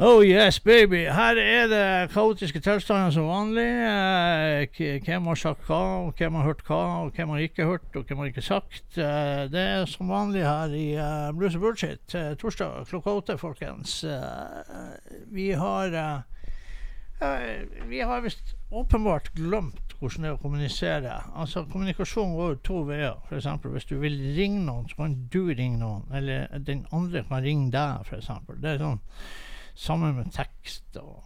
Oh yes, baby. Her er det kaotiske tilstander som vanlig. Eh, hvem har sagt hva, og hvem har hørt hva, og hvem har ikke hørt, og hvem har ikke sagt. Eh, det er som vanlig her i uh, Blues and Bullshit. eh, torsdag klokka åtte, folkens. Eh, vi har eh, eh, Vi har visst åpenbart glemt hvordan det er å kommunisere. Altså, Kommunikasjon går jo to veier. Eksempel, hvis du vil ringe noen, så kan du ringe noen. Eller den andre kan ringe deg, eksempel. Det er sånn Sammen med tekst og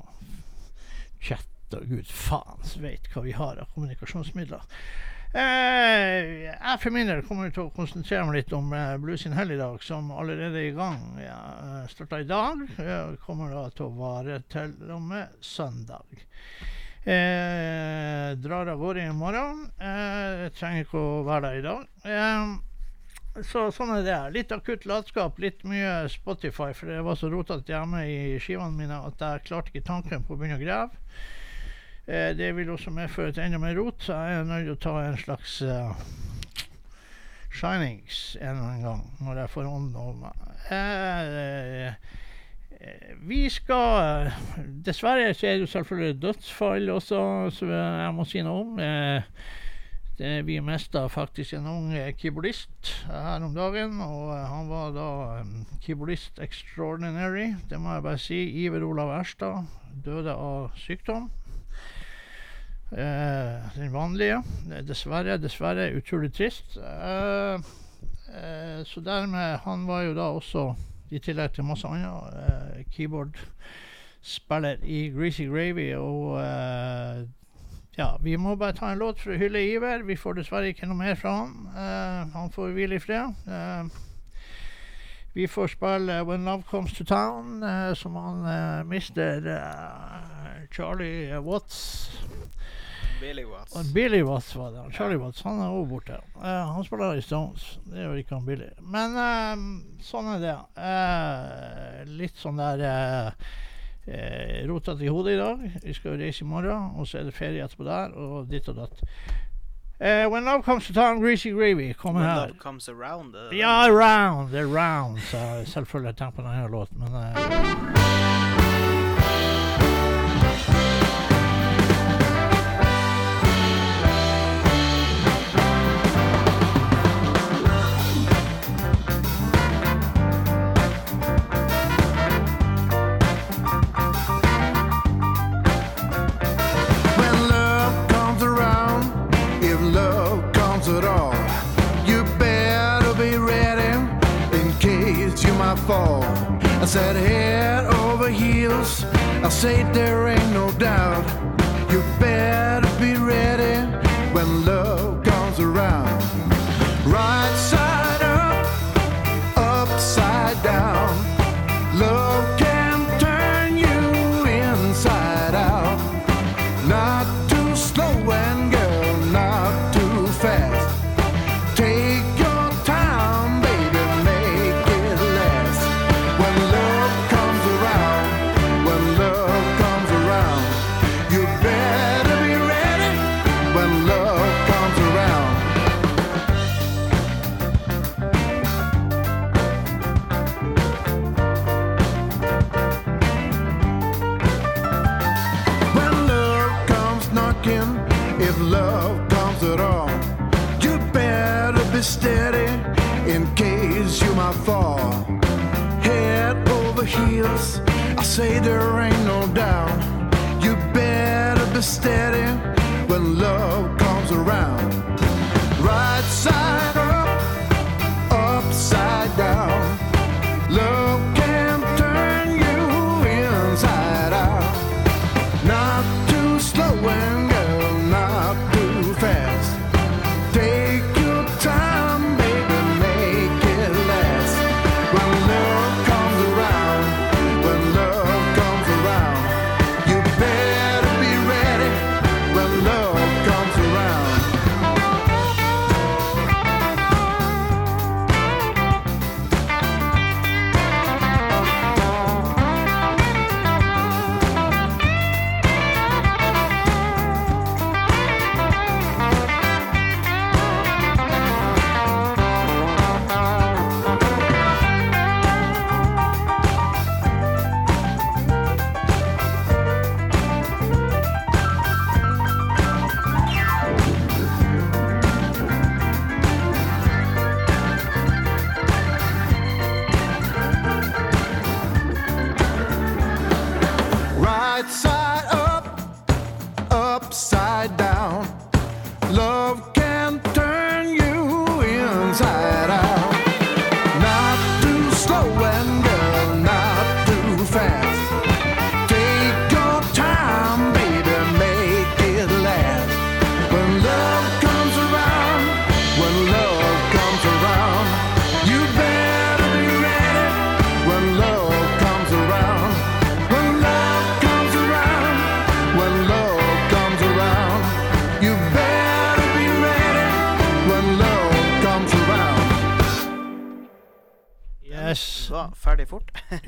chat og gud faen vet hva vi har av kommunikasjonsmidler. Eh, jeg for min del kommer til å konsentrere meg litt om eh, Blues in Hell i dag, som allerede er i gang. Ja, eh, Starta i dag. og kommer da til å vare til og med søndag. Eh, drar av gårde i morgen. Eh, trenger ikke å være der i dag. Eh, så sånn er det. Litt akutt latskap, litt mye Spotify, for det var så rotete hjemme i skivene mine at jeg klarte ikke tanken på å begynne å grave. Eh, det vil også medføre til enda mer rot, så jeg er nødt til å ta en slags uh, shinings en eller annen gang, når jeg får ånden over meg. Eh, eh, vi skal Dessverre så er det jo selvfølgelig dødsfall også, som jeg må si noe om. Eh, det, vi mista faktisk en ung eh, keyboardist her om dagen, og eh, han var da keyboardist extraordinary, det må jeg bare si. Iver Olav Erstad døde av sykdom. Eh, den vanlige. Eh, Dessverre, dessverre. Utrolig trist. Eh, eh, så dermed Han var jo da også, i tillegg til masse annet, eh, keyboardspiller i Greasy Gravy, og eh, ja, vi må bare ta en låt for å hylle Iver. Vi får dessverre ikke noe mer fra han. Uh, han får hvile i fred. Uh, Vi får spille When Love Comes to Town, uh, som han mister Charlie Watts Billy Watts. Billy Watts var det. Charlie Watts han er også borte. Han spiller i Stones. Det gjør ikke han Billy. Men sånn er det. Litt sånn der uh, rotete i hodet i dag. Vi skal jo reise i morgen, og så er det ferie etterpå der, og ditt og datt. Uh, when love comes to town, greasy gravy kommer When her. Love Comes Around. Uh, Ja, around, around. round, så jeg selvfølgelig tenkt på denne låten, men eh, fall. I said head over heels, I say there ain't no doubt. You better be ready fall. Head over heels, I say there ain't no doubt. You better be steady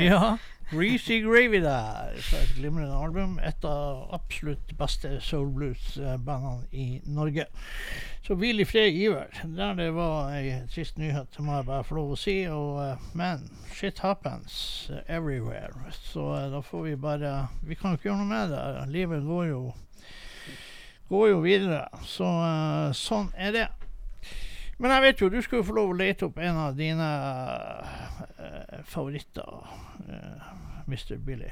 Ja. Gravy der. Så et glimrende album. Et av absolutt beste soul blues-bandene i Norge. Så hvil i fred, Iver. Der det var ei trist nyhet, må jeg bare få lov å si. Og, eh, men shit happens everywhere. Så eh, da får vi bare Vi kan jo ikke gjøre noe med det. Livet går jo går jo videre. Så eh, sånn er det. Men jeg vet jo, du skal jo få lov å lete opp en av dine uh, favoritter, uh, Mr. Billy.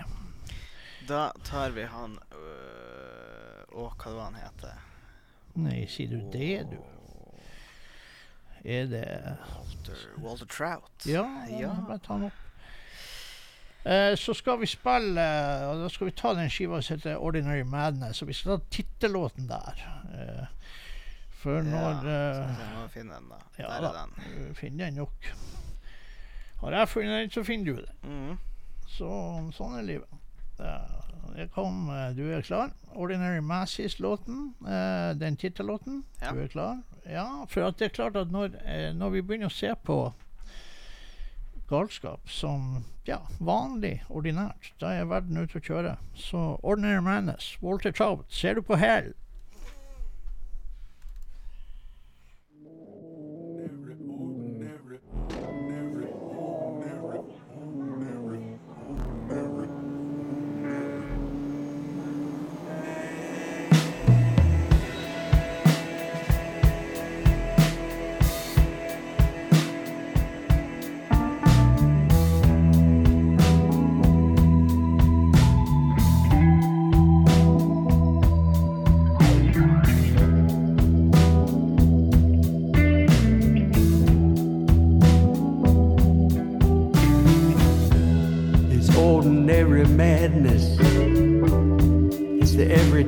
Da tar vi han øh, Å, hva det var han heter? Nei, sier du det, du? Er det Walter, Walter Trout. Ja, Ja. bare ta han opp. Eh, så skal vi spille og Da skal vi ta den skiva som heter 'Ordinary Madness'. Og vi skal ta tittellåten der. Eh, for når ja, eh, jeg må finne den, da. ja Der er den. Vi finner den nok. Har jeg funnet den, så finner du den. Mm. Så sånn er livet. Uh, kom, uh, du er klar. Ordinary Masses-låten, uh, den tittellåten. Ja. Du er klar? Ja, for det er klart at når, eh, når vi begynner å se på galskap som ja, vanlig, ordinært, da er verden ute å kjøre. Så Ordinary Madness, Walter Trout, ser du på hælen?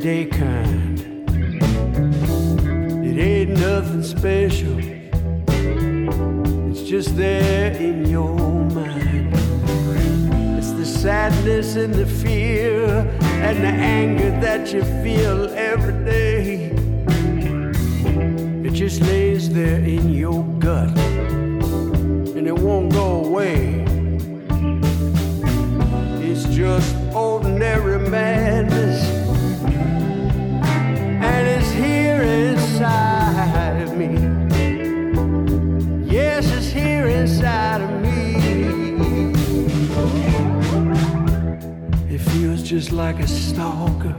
Everyday kind. It ain't nothing special. It's just there in your mind. It's the sadness and the fear and the anger that you feel every day. It just lays there in your gut and it won't go away. It's just ordinary madness. Just like a stalker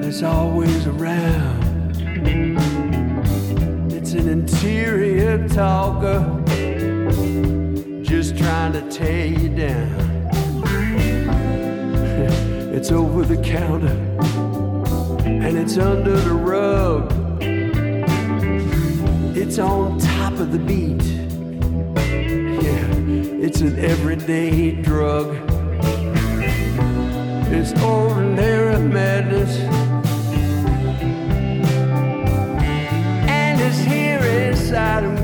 that's always around. It's an interior talker just trying to tear you down. It's over the counter and it's under the rug. It's on top of the beat. Yeah, it's an everyday drug. It's ordinary madness. And it's here inside of me.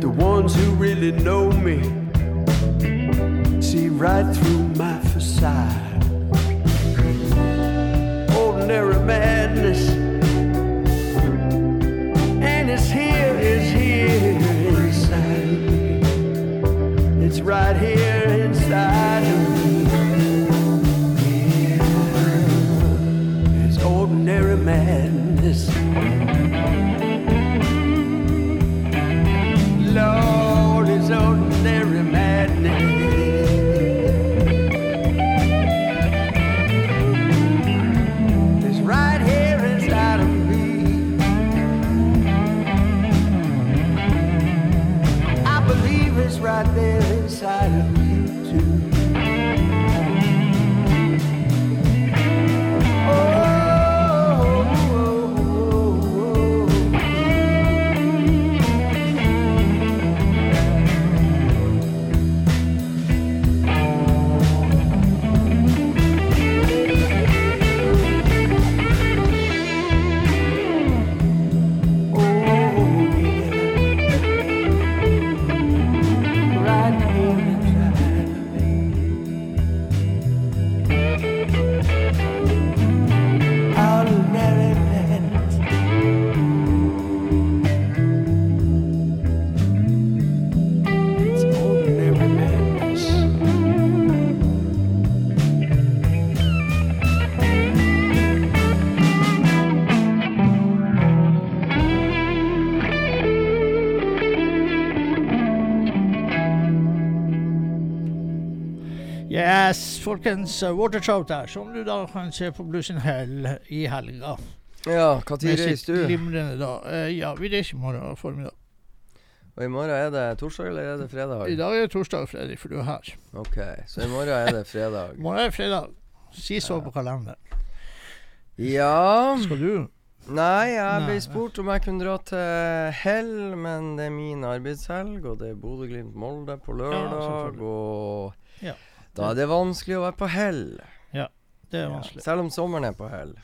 The ones who really know me see right through my facade. Ordinary madness, and it's here, it's here inside. It's right here inside folkens. uh, Watertrout der, som du da kan se på Blues in Hell i helga. Ja, når reiser du? glimrende da. Eh, ja, vi reiser i morgen formiddag. Og i morgen er det torsdag eller er det fredag? I dag er det torsdag, Fredrik, for du er her. Ok, så i morgen er det fredag. I morgen er det fredag. Si så på kalenderen. Ja Skal du? Nei, jeg ble spurt om jeg kunne dra til Hell, men det er min arbeidshelg, og det er Bodø-Glimt-Molde på lørdag, selvfølgelig. og Ja. Da er det vanskelig å være på Hell. Ja, Det er vanskelig. Selv om sommeren er på Hell.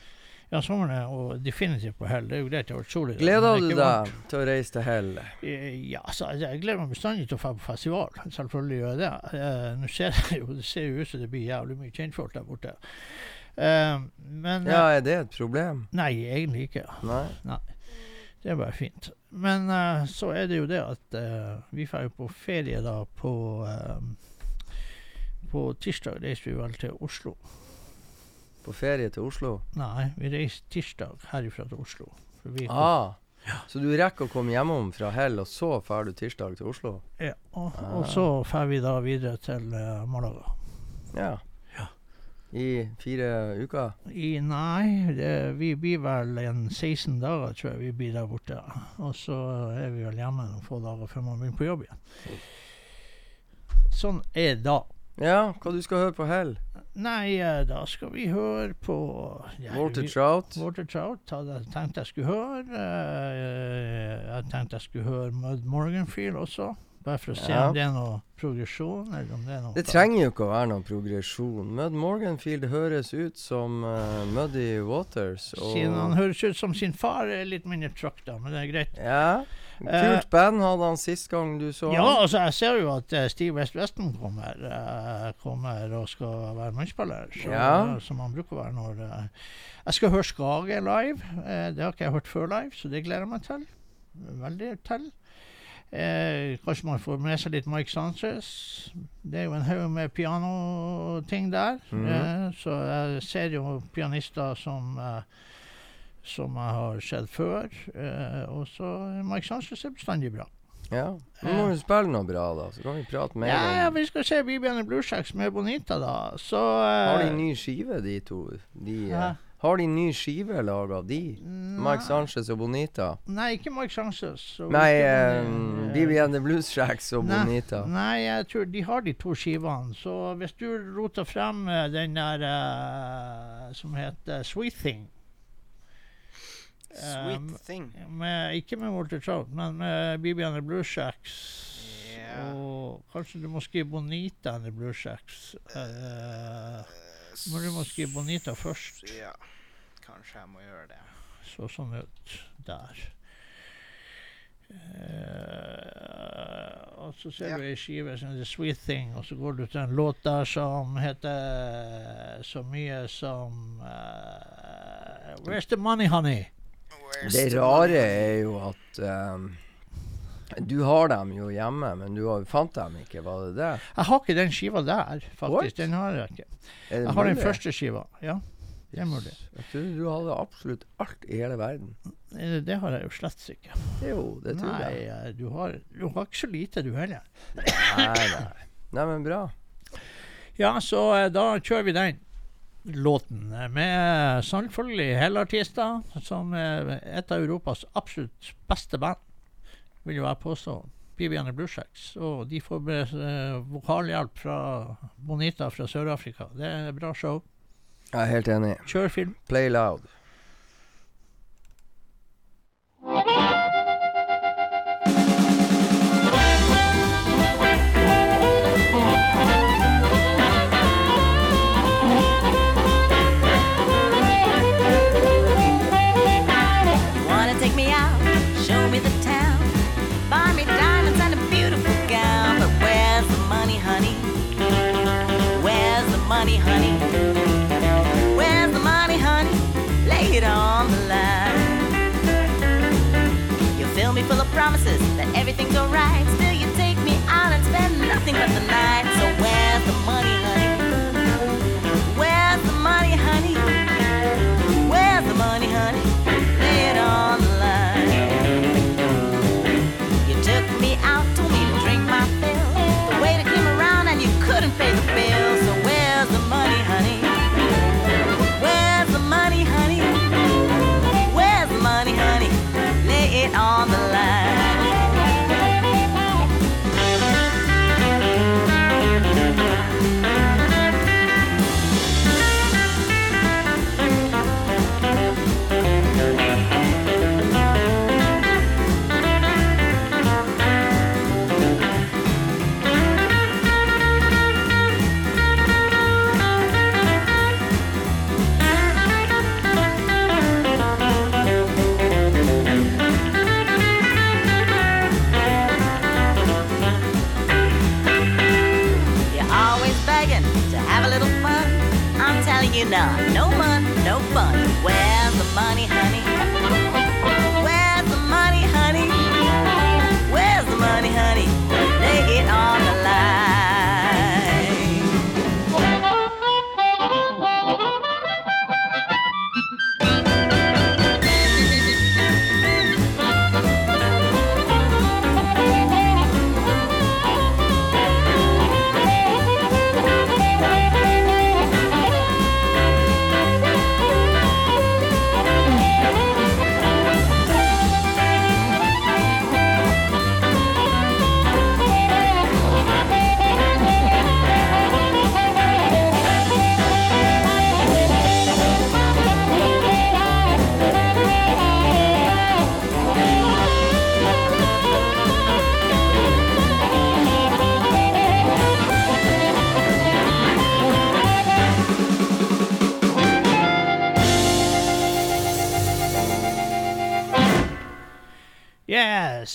Ja, sommeren er og definitivt på hell. Det er jo greit, det har vært solig. Gleder er du deg til å reise til Hell? Eh, Ja, så jeg- jeg gleder meg bestandig til å dra på festival. Selvfølgelig gjør jeg det. Eh, Nå ser det jo, det ser jo ut som det blir jævlig mye kjentfolk der borte. Eh, men eh, Ja, er det et problem? Nei, egentlig ikke. Nei? Det er bare fint. Men eh, så er det jo det at eh, vi drar jo på ferie da på eh, På tirsdag reiser vi vel til Oslo. På ferie til Oslo? Nei, vi reiser tirsdag herifra til Oslo. For vi Ah, så du rekker å komme hjemom fra Hell, og så drar du tirsdag til Oslo? ja, og, Ah. og så drar vi da videre til uh, Malaga. Ja. Ja. I fire uker? I, nei, det, vi blir vel en 16 dager, tror jeg vi blir der borte. Og så er vi vel hjemme noen få dager før man begynner på jobb igjen. Sånn er det da. Ja, hva du skal høre på Hell? Nei, eh, da skal vi høre på ja, Walter Trout? Walter Trout hadde jeg tenkt jeg skulle høre. eh, jeg tenkte jeg skulle høre Mud Morganfield også. Bare for å se Ja. om det er noe progresjon, eller om det er noe Det trenger jo ikke å være noen progresjon. Mud Morganfield høres ut som uh, Muddy Waters. Og Siden han høres ut som sin far, er litt mindre truck, da, men det er greit. Ja. Kult band hadde han sist gang du så Ja, han. altså, jeg ser jo at eh, Steve West Weston kommer, eh, kommer og skal være munnspiller, Ja. som han bruker å være når eh, Jeg skal høre Skage live. eh, det har ikke jeg hørt før live, så det gleder jeg meg til. Veldig til. Eh, kanskje man får med seg litt Mike Sanchez. Det er jo en haug med pianoting der. Mhm. eh, så jeg ser jo pianister som eh, som jeg har sett før. Eh, og så Mark Sanchez er bestandig bra. Ja. Nå må du spille noe bra, da, så kan vi prate mer Ja, ja, vi skal se Bibiane Bluesjacks med Bonita, da. Så eh, Har de ny skive, de to? De, eh, har de ny skive laga, de? Mike Sanchez og Bonita? Nei, ikke Mike Sanchez. Nei, eh, Bonnie- BB Blues Shacks og Nei. Bonita. Nei, jeg tror de har de to skivene. Så hvis du roter frem eh, den der eh, som heter Sweet Thing Sweet Um, thing. Med, ikke med Walter Trout, men med Bibi and the Blue Shacks. Ja. Og kanskje du må skrive Bonita and the Blue Shacks. Eh, men du må skrive Bonita først. Ja, kanskje jeg må gjøre det. Så sånn ut der. Uh, og så ser yeah. du ei skive som heter Sweet Thing, og så går du til en låt der som heter så mye som uh, Where's the money, honey? Det rare er jo at um, Du har dem jo hjemme, men du har, fant dem ikke, var det det? Jeg har ikke den skiva der, faktisk. What? Den har jeg ikke. Jeg har den første skiva. Ja, det er mulig. Jeg trodde du hadde absolutt alt i hele verden. Eh, Det har jeg jo slett ikke. Jo, det tror Nei, jeg. eh, du har, du har ikke så lite, du heller. Nei, nei. Nei, men bra. Ja, så eh, da kjører vi den låten med selvfølgelig hellartister, som er et av Europas absolutt beste band, vil jo jeg påstå. BB and the Blue Shacks. Og de får eh, vokalhjelp fra Bonita fra Sør-Afrika. Det er bra show. Jeg er helt enig. Kjør film. Play loud.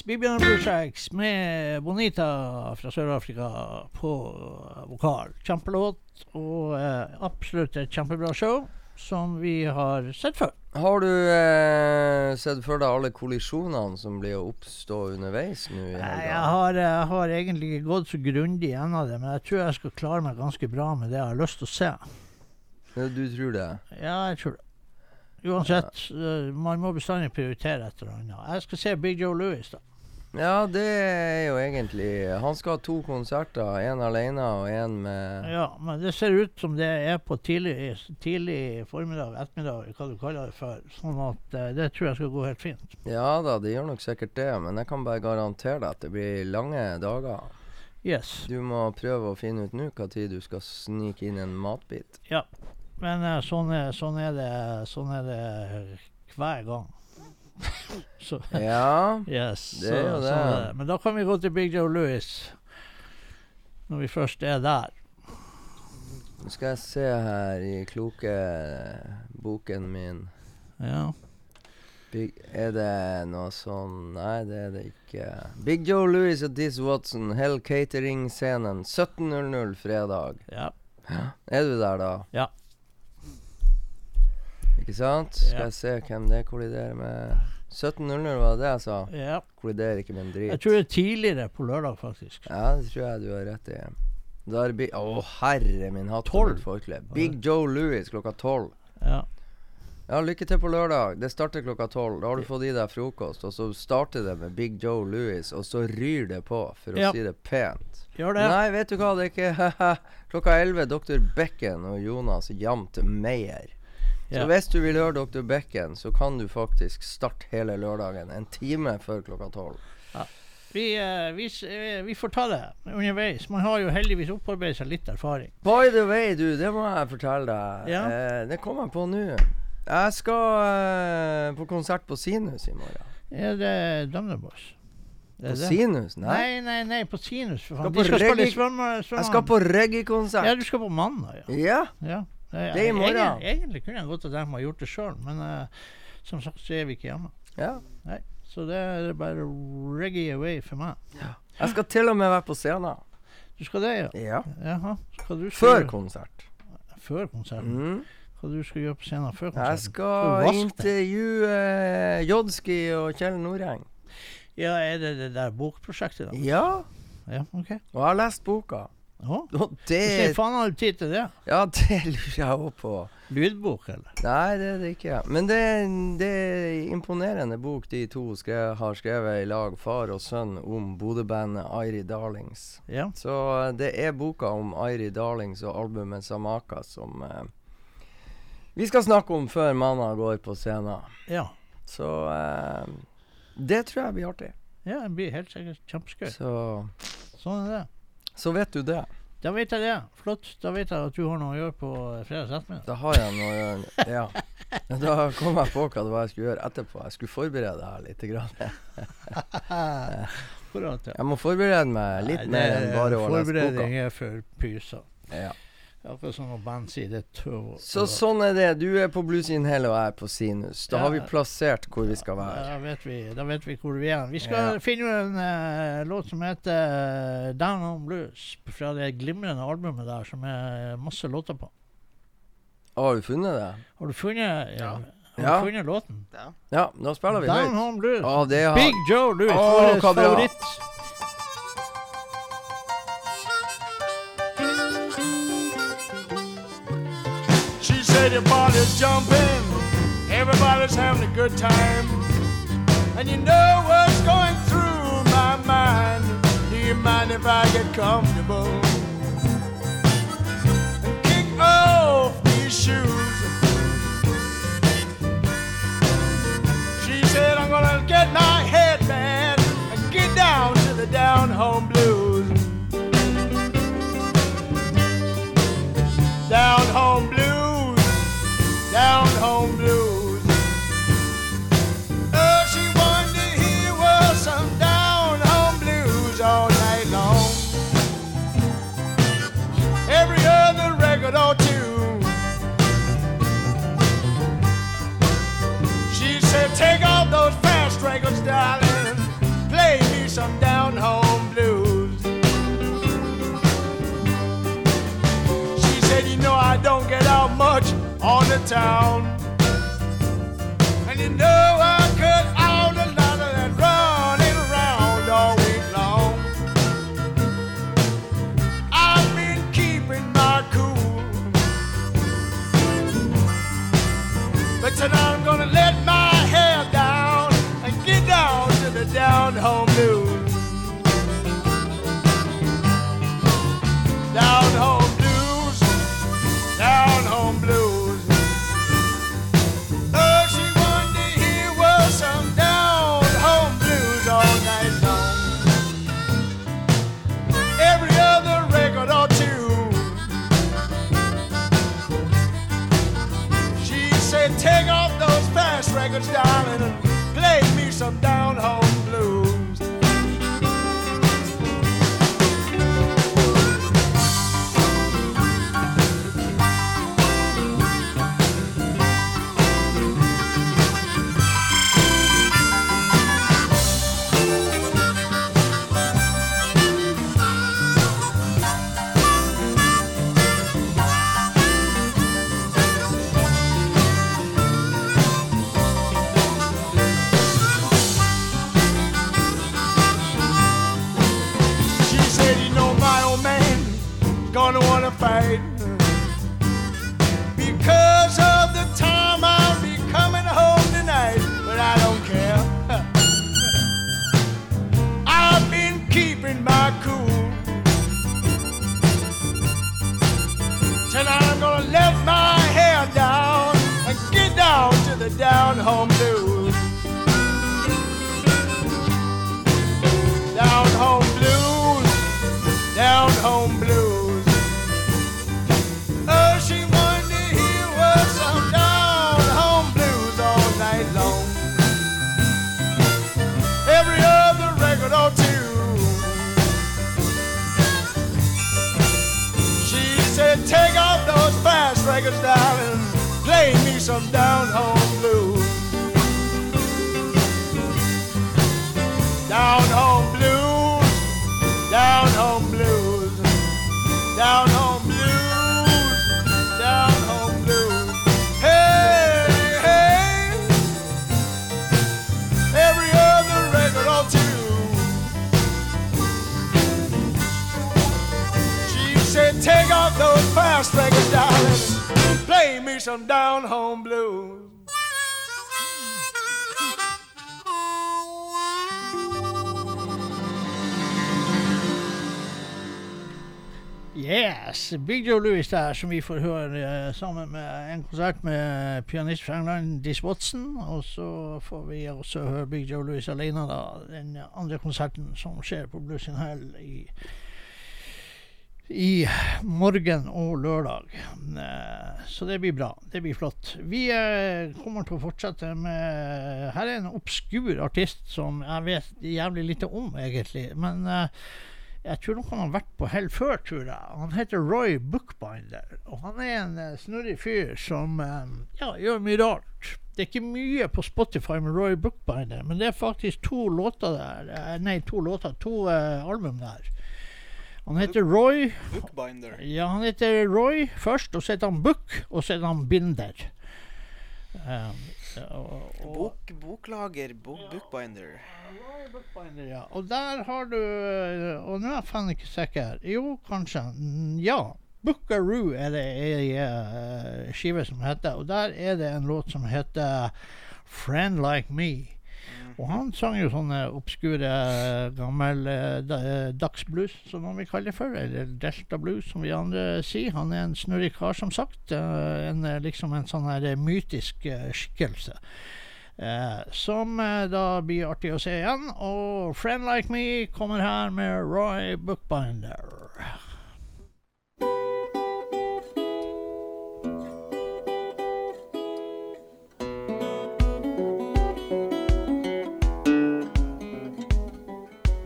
Bibian Projects med Bonita fra Sør-Afrika på eh, vokal. Kjempelåt og eh, absolutt et kjempebra show som vi har sett før. Har du eh, sett for deg alle kollisjonene som blir å oppstå underveis nå i helga? Jeg har, jeg har egentlig ikke gått så grundig gjennom det, men jeg tror jeg skal klare meg ganske bra med det jeg har lyst til å se. Ja, Du tror det? Ja, jeg tror det. Uansett, ja. man må bestandig prioritere et eller annet. Jeg skal se Big Joe Louis, da. Ja, det er jo egentlig Han skal ha to konserter. En alene og en med Ja, men det ser ut som det er på tidlig, tidlig formiddag, ettermiddag, hva du kaller det for. Sånn at uh, det tror jeg skal gå helt fint. Ja da, det gjør nok sikkert det, men jeg kan bare garantere deg at det blir lange dager. Yes. Du må prøve å finne ut nå hva tid du skal snike inn en matbit. Ja. Men uh, sånn, er, sånn, er det, sånn er det hver gang. Så, Ja. yes, Det er jo det. det. så, men da kan vi gå til Big Joe Louis. Når vi først er der. Nå skal jeg se her i kloke boken min. Ja. Big, er det noe sånn Nei, det er det ikke. Big Joe Louis og Diz Watson, Hell Catering-scenen. 17.00 fredag. ja. Er du der, da? Ja. Ikke sant? Skal jeg se hvem det kolliderer med. 17.00 var det jeg sa. ja. Kolliderer ikke med en drit. Jeg tror det er tidligere på lørdag, faktisk. Ja, det tror jeg du har rett i. Da er det Big Å, herre min hatt. Big Joe Louis klokka tolv. Ja. Ja, lykke til på lørdag. Det starter klokka tolv. Da har du fått i deg frokost, og så starter det med Big Joe Louis, og så ryr det på, for å Ja. si det pent. Gjør det. Nei, vet du hva, det er ikke Klokka elleve Dr. Becken og Jonas Jamt Meyer. Så hvis du vil høre Dr. Becken, så kan du faktisk starte hele lørdagen en time før klokka tolv. Vi, eh, vi, eh, vi får ta det underveis. Man har jo heldigvis opparbeidet seg litt erfaring. By the way, du, det må jeg fortelle deg. Ja. Eh, det kom jeg på nå. Jeg skal eh, på konsert på Sinus i morgen. Er det Dømneboys? Er På det? Sinus? Nei. Nei, nei, nei, på Sinus. For Skal på De skal reggae- svømme... svømme Jeg skal på reggae-konsert. Ja, du skal på mandag, ja. Ja. ja. Det er i morgen. Egentlig, egentlig kunne jeg ha tenkt meg å gjort det sjøl, men uh, som sagt så er vi ikke hjemme. ja. Så det er bare reggae away for meg. Jeg skal til og med være på scenen. Du skal det, ja? Ja. Jaha. Hva du Før konsert. Før konsert? Mm. Hva du skal gjøre på scenen før konserten? Jeg Skal intervjue uh, Jodski og Kjell Noreng. Ja, er det det der bokprosjektet, da? Ja, Ja, okay. og jeg har lest boka. Å, Og Hvordan det faen har du tid til det? Ja, det lurer jeg òg på. Lydbok, eller? Nei, det er det ikke. Men det, det er imponerende bok de to skre, har skrevet i lag, far og sønn, om Bodø-bandet Airi Darlings. Ja. Så eh, det er boka om Airi Darlings og albumet Samaka som eh, vi skal snakke om før manna går på scenen. Ja. Så eh, det tror jeg blir artig. ja, det blir helt sikkert kjempeskøy. Så, Sånn er det. Så vet du det. Da vet jeg det. Flott. Da vet jeg at du har noe å gjøre på fredag fredags ettermiddag. Da har jeg noe å gjøre. Ja. Da kom jeg på hva det var jeg skulle gjøre etterpå. Jeg skulle forberede her litt. Grann. Jeg må forberede meg litt Nei, mer enn bare å boka. Forberedning er for pyser. Ja. Akkurat som når band sier det tøv. Så sånn er det. Du er på Blues in Hell og jeg er på Sinus. Da Ja. har vi plassert hvor vi skal være. Da vet vi, da vet vi hvor vi er. Vi skal Ja. finne en uh, låt som heter eh, Down on Blues, fra det glimrende albumet der som er masse låter på. Har du funnet det? Har du funnet, ja. Har Ja. du funnet låten? Ja, nå spiller vi Down høyt. Home Blues. Å, det har Big Joe Louis, oh, vår hva bra. favoritt. Said your body's jumping, everybody's having a good time. And you know what's going through my mind. Do you mind if I get comfortable? And kick off these shoes. She said I'm gonna get my headband and get down to the down home take off those fast records, darling. Play me some down home blues. She said, You know, I don't get out much on the town. Records, darling, and play me some down home gonna wanna fight. Because of the time I'll be coming home tonight. But I don't care. I've been keeping my cool. Tonight I'm gonna let my hair down and get down to the down home blues. Down home blues, down home. Some down home some down home blues. Yes! Big Joe Louis der, som vi får høre uh, sammen med en konsert med pianist fra England, Diss Watson. Og så får vi også høre Big Joe Louis alene, da. Den andre konserten som skjer på Blues in Hell i, i morgen og lørdag. Eh, Så det blir bra. Det blir flott. Vi eh, kommer til å fortsette med Her er en obskur artist som jeg vet jævlig lite om, egentlig. Men eh, jeg tror nok han har vært på hell før, tror jeg. Han heter Roy Bookbinder. Og han er en snurrig fyr som ja, gjør mye rart. Det er ikke mye på Spotify med Roy Bookbinder, men det er faktisk to låter der. Nei, to låter, to album der. Han heter Roy. Bookbinder. Ja, han heter Roy først, og så heter han Book, og så heter han Binder. Um, og, og, Bok, boklager, bok, bookbinder. Roy Bookbinder, ja. Og der har du Og nå er jeg faen ikke sikker. Jo, kanskje. Mm, Ja. Bookaroo er det ei uh, skive som heter, og der er det en låt som heter 'Friend Like Me'. Og han sang jo sånne obskure, gammel eh, eh, dagsblues, som man vil kalle det for. Eller delta blues, som vi andre sier. Han er en snurrig kar, som sagt. eh, En, liksom en sånn her mytisk skikkelse. Eh, som da blir artig å se igjen. Og 'Friend Like Me' kommer her med Roy Bookbinder.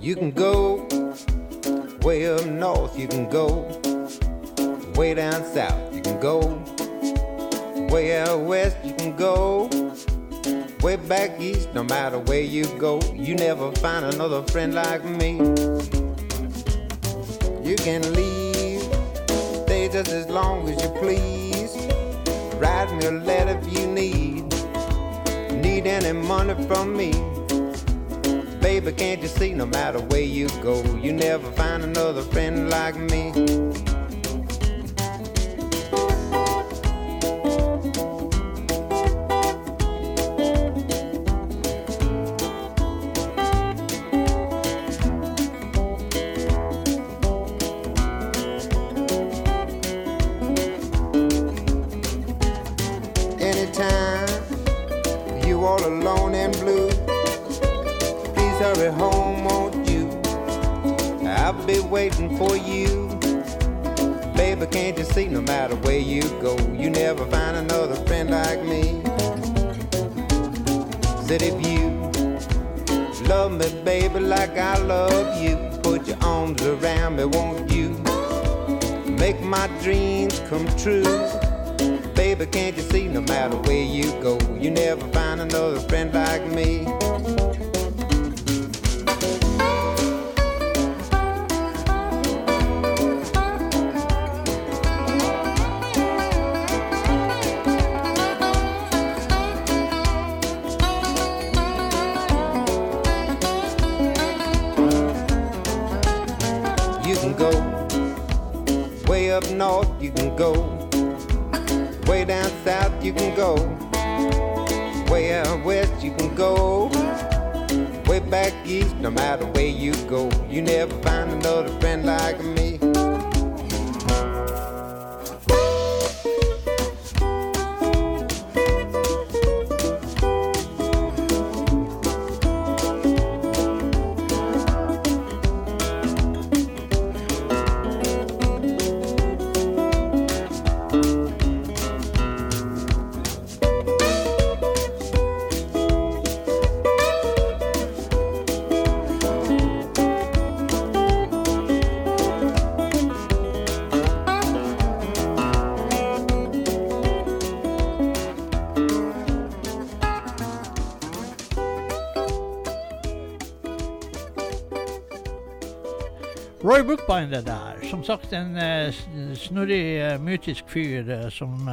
You can go way up north, you can go way down south, you can go way out west, you can go way back east, no matter where you go, you never find another friend like me. You can leave, stay just as long as you please. Write me a letter if you need, need any money from me. Baby, can't you see no matter where you go, you never find another friend like me? Roy der. Som sagt en eh, snurrig, eh, mytisk fyr eh, som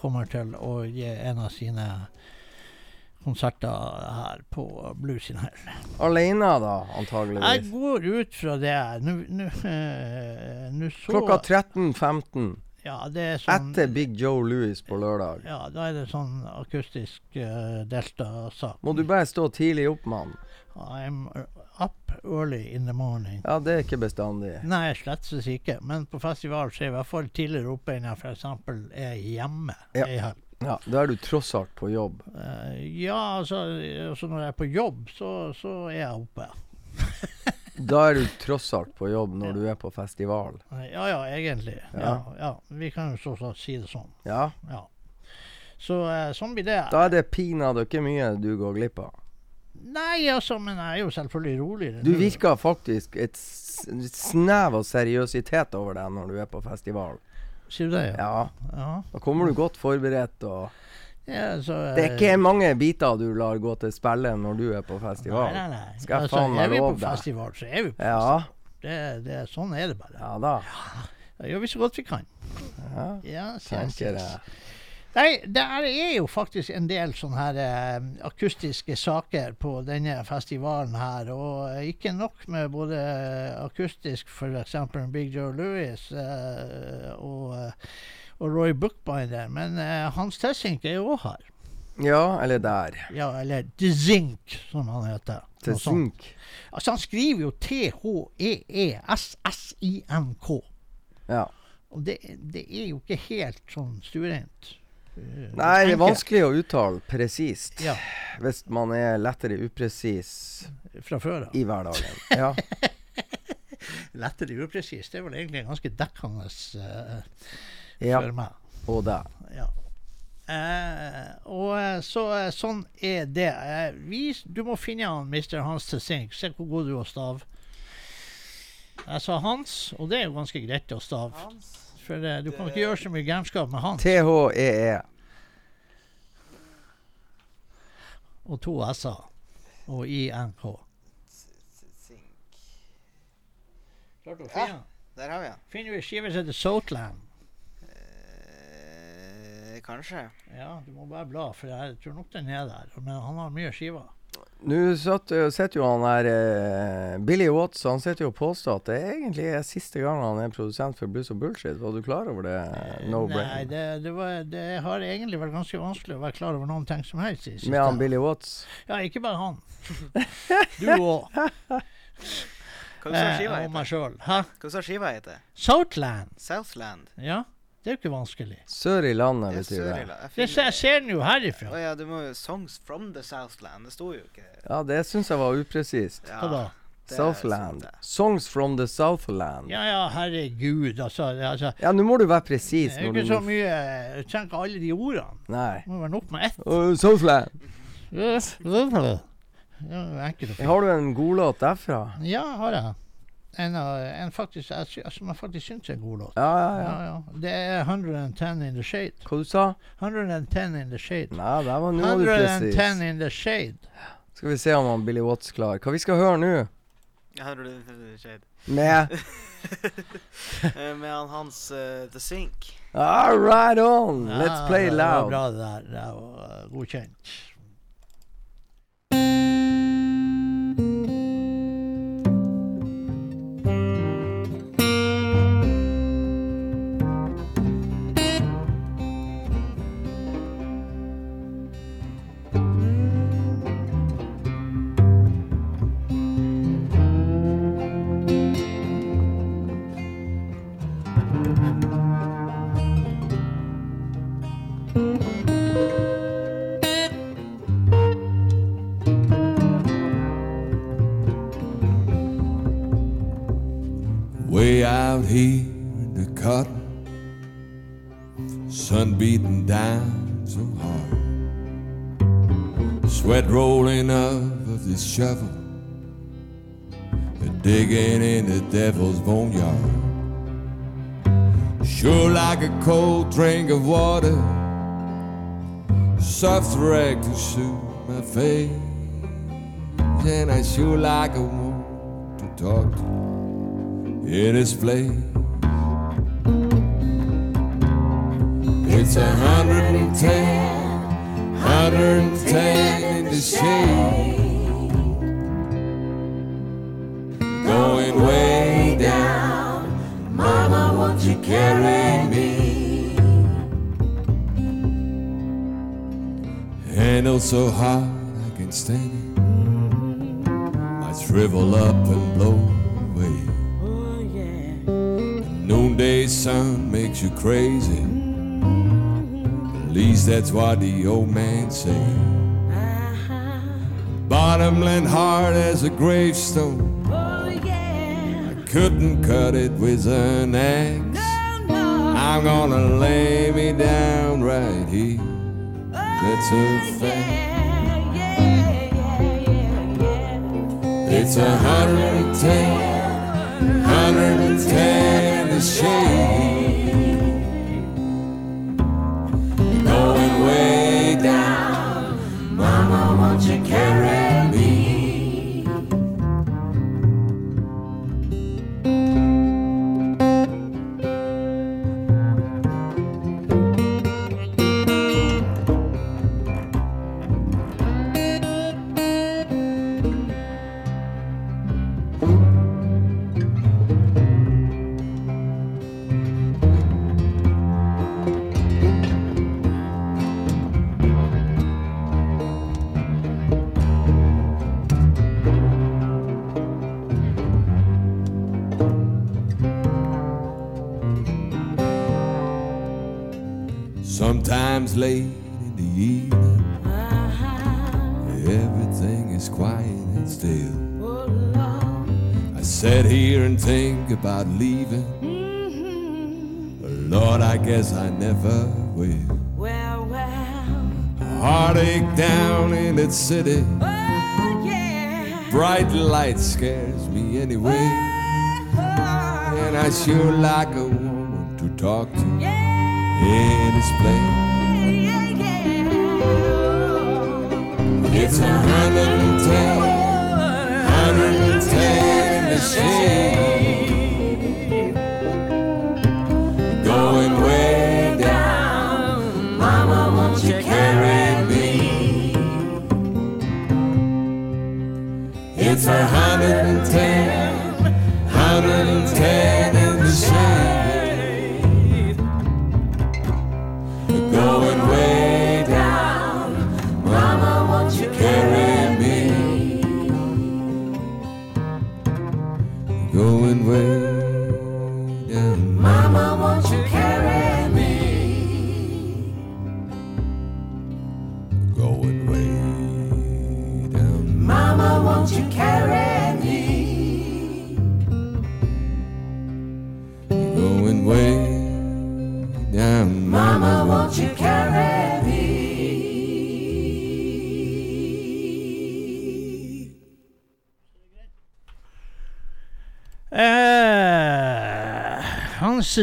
kommer til å gi en av sine konserter her på Blues in Hell. Alene, da, antageligvis? Jeg går ut fra det. Nå så Klokka 13.15 Ja, det er sånn etter Big Joe Louis på lørdag. Ja, da er det sånn akustisk uh, delta-sak. Må du bare stå tidlig opp, mann. I'm up early in the morning. Ja, det er ikke bestandig. Nei, slett ikke. Men på festival så er jeg i hvert fall tidligere oppe enn jeg f.eks. er hjemme. Ja. helg. Ja, Da er du tross alt på jobb. Uh, ja, altså, altså når jeg er på jobb, så, så er jeg oppe. Da er du tross alt på jobb når du er på festival. Ja ja, egentlig. Ja. Ja. Ja, Vi kan jo så, så si det sånn. Ja, Ja. Så uh, sånn blir det. da er det pinadø ikke mye du går glipp av. Nei, altså, men jeg er jo selvfølgelig roligere. Du virker faktisk et snev av seriøsitet over deg når du er på festival. Sier du det? Ja. Ja, ja. da kommer du godt forberedt og ja så, Det er ikke mange biter du lar gå til spille når du er på festival. Nei, nei, nei. Skal jeg altså, faen meg er vi på festival, så er vi på Ja, festival. Det, det, sånn er det bare. ja da. Ja, Da gjør vi så godt vi kan. Ja, Ja, tenker jeg. Nei, det er jo faktisk en del sånne her eh, akustiske saker på denne festivalen her. Og eh, ikke nok med både akustisk, f.eks. Big Joe Louis eh, og, eh, og Roy Bookbinder, men eh, Hans Tessink er jo òg her. Ja, eller der. Ja, eller The Zinc, som han heter. Til Noe Altså, han skriver jo E T-H-E-E-S-S-I-N-K. Ja. Og det, det er jo ikke helt sånn stuereint. Uh, Nei, det er vanskelig å uttale presist Ja, hvis man er lettere upresis fra før av. i hverdagen. Ja. Lettere upresis. Det er vel egentlig ganske dekkende uh, ja. for meg. Og der. Ja. Uh, og eh, så, uh, sånn er det. Eh, vi, du må finne han Mr. Hans til Sink. Se hvor god du er å stave. Jeg sa Hans, og det er jo ganske greit å stave. For uh, du kan ikke gjøre så mye gærenskap med han. T-H-E-E. Og to s-er. Og I-N-K. Klart å finne. Der har vi han. Finner du ei skive som heter Southland? Eh, kanskje. Ja, du må bare bla, for jeg tror nok den er der. Men han har mye skiver. Nå satt- eh, sitter jo han der eh, Billy Watts Han sitter jo og påstår at det egentlig er siste gang han er produsent for Blues og Bullshit. Var du klar over det? No Nei, brain. det, det, var, det har egentlig vært ganske vanskelig å være klar over noen ting som helst. i. Med han Billy Watts? Ja, ikke bare han. Du òg. Hva sa Eh, skiva heter? Hæ? Hva sa skiva heter? Southland. Southland. Ja, det er jo ikke vanskelig. Sør i landet, Det betyr det. Sør-Irland. Jeg finner- jeg ser den jo Å herifra. ja, du må jo Songs from the Southland. Det sto jo ikke Ja, det syns jeg var upresist. ja, Hva da? det Southland. Songs from the Southland. Ja ja, herregud. Altså, altså Ja, nå må du være det er ikke så mye Jeg trenger ikke alle de ordene. Nei. Det må være nok med ett. Uh, Southland. Ja, enkelt og fint. Har du en godlåt derfra? Ja, har jeg. En, en faktisk, som jeg faktisk syns er en god låt. Ja, ja, ja. Ja, ja. Det er 110 in the shade. Hva du sa 110 in the shade. Nei, der var du 110 in the shade. Skal vi se om han Billy Watts klar. Hva vi skal høre nå? 110 In The Shade. Med Eh, Med han hans uh, The Sink. All right on! Let's Ja, play Det var loud. bra, det der. Det var uh, godkjent. Shovel, and digging in the devil's boneyard. Sure like a cold drink of water, soft rag to soothe my face, and I sure like a woman to talk to in his place. It's a hundred and ten, hundred and ten in the shade. Going way down, Mama, won't you carry me? Handle oh, so hard I can stand it. I shrivel up and blow away. Oh, yeah. Noonday sun makes you crazy. At least that's what the old man say. Bottomland hard as a gravestone. Couldn't cut it with an axe. I'm gonna lay me down right here. That's a fact. It's a hundred and ten, hundred and ten the shade. Going way down, Mama, won't you carry about leaving. But Lord, I guess I never will. Well, well. Heartache down in that city. Oh, Bright light scares me anyway. Oh. And I sure like a woman to talk to in this place. It's a hundred and ten, hundred and ten in the shade. for 110.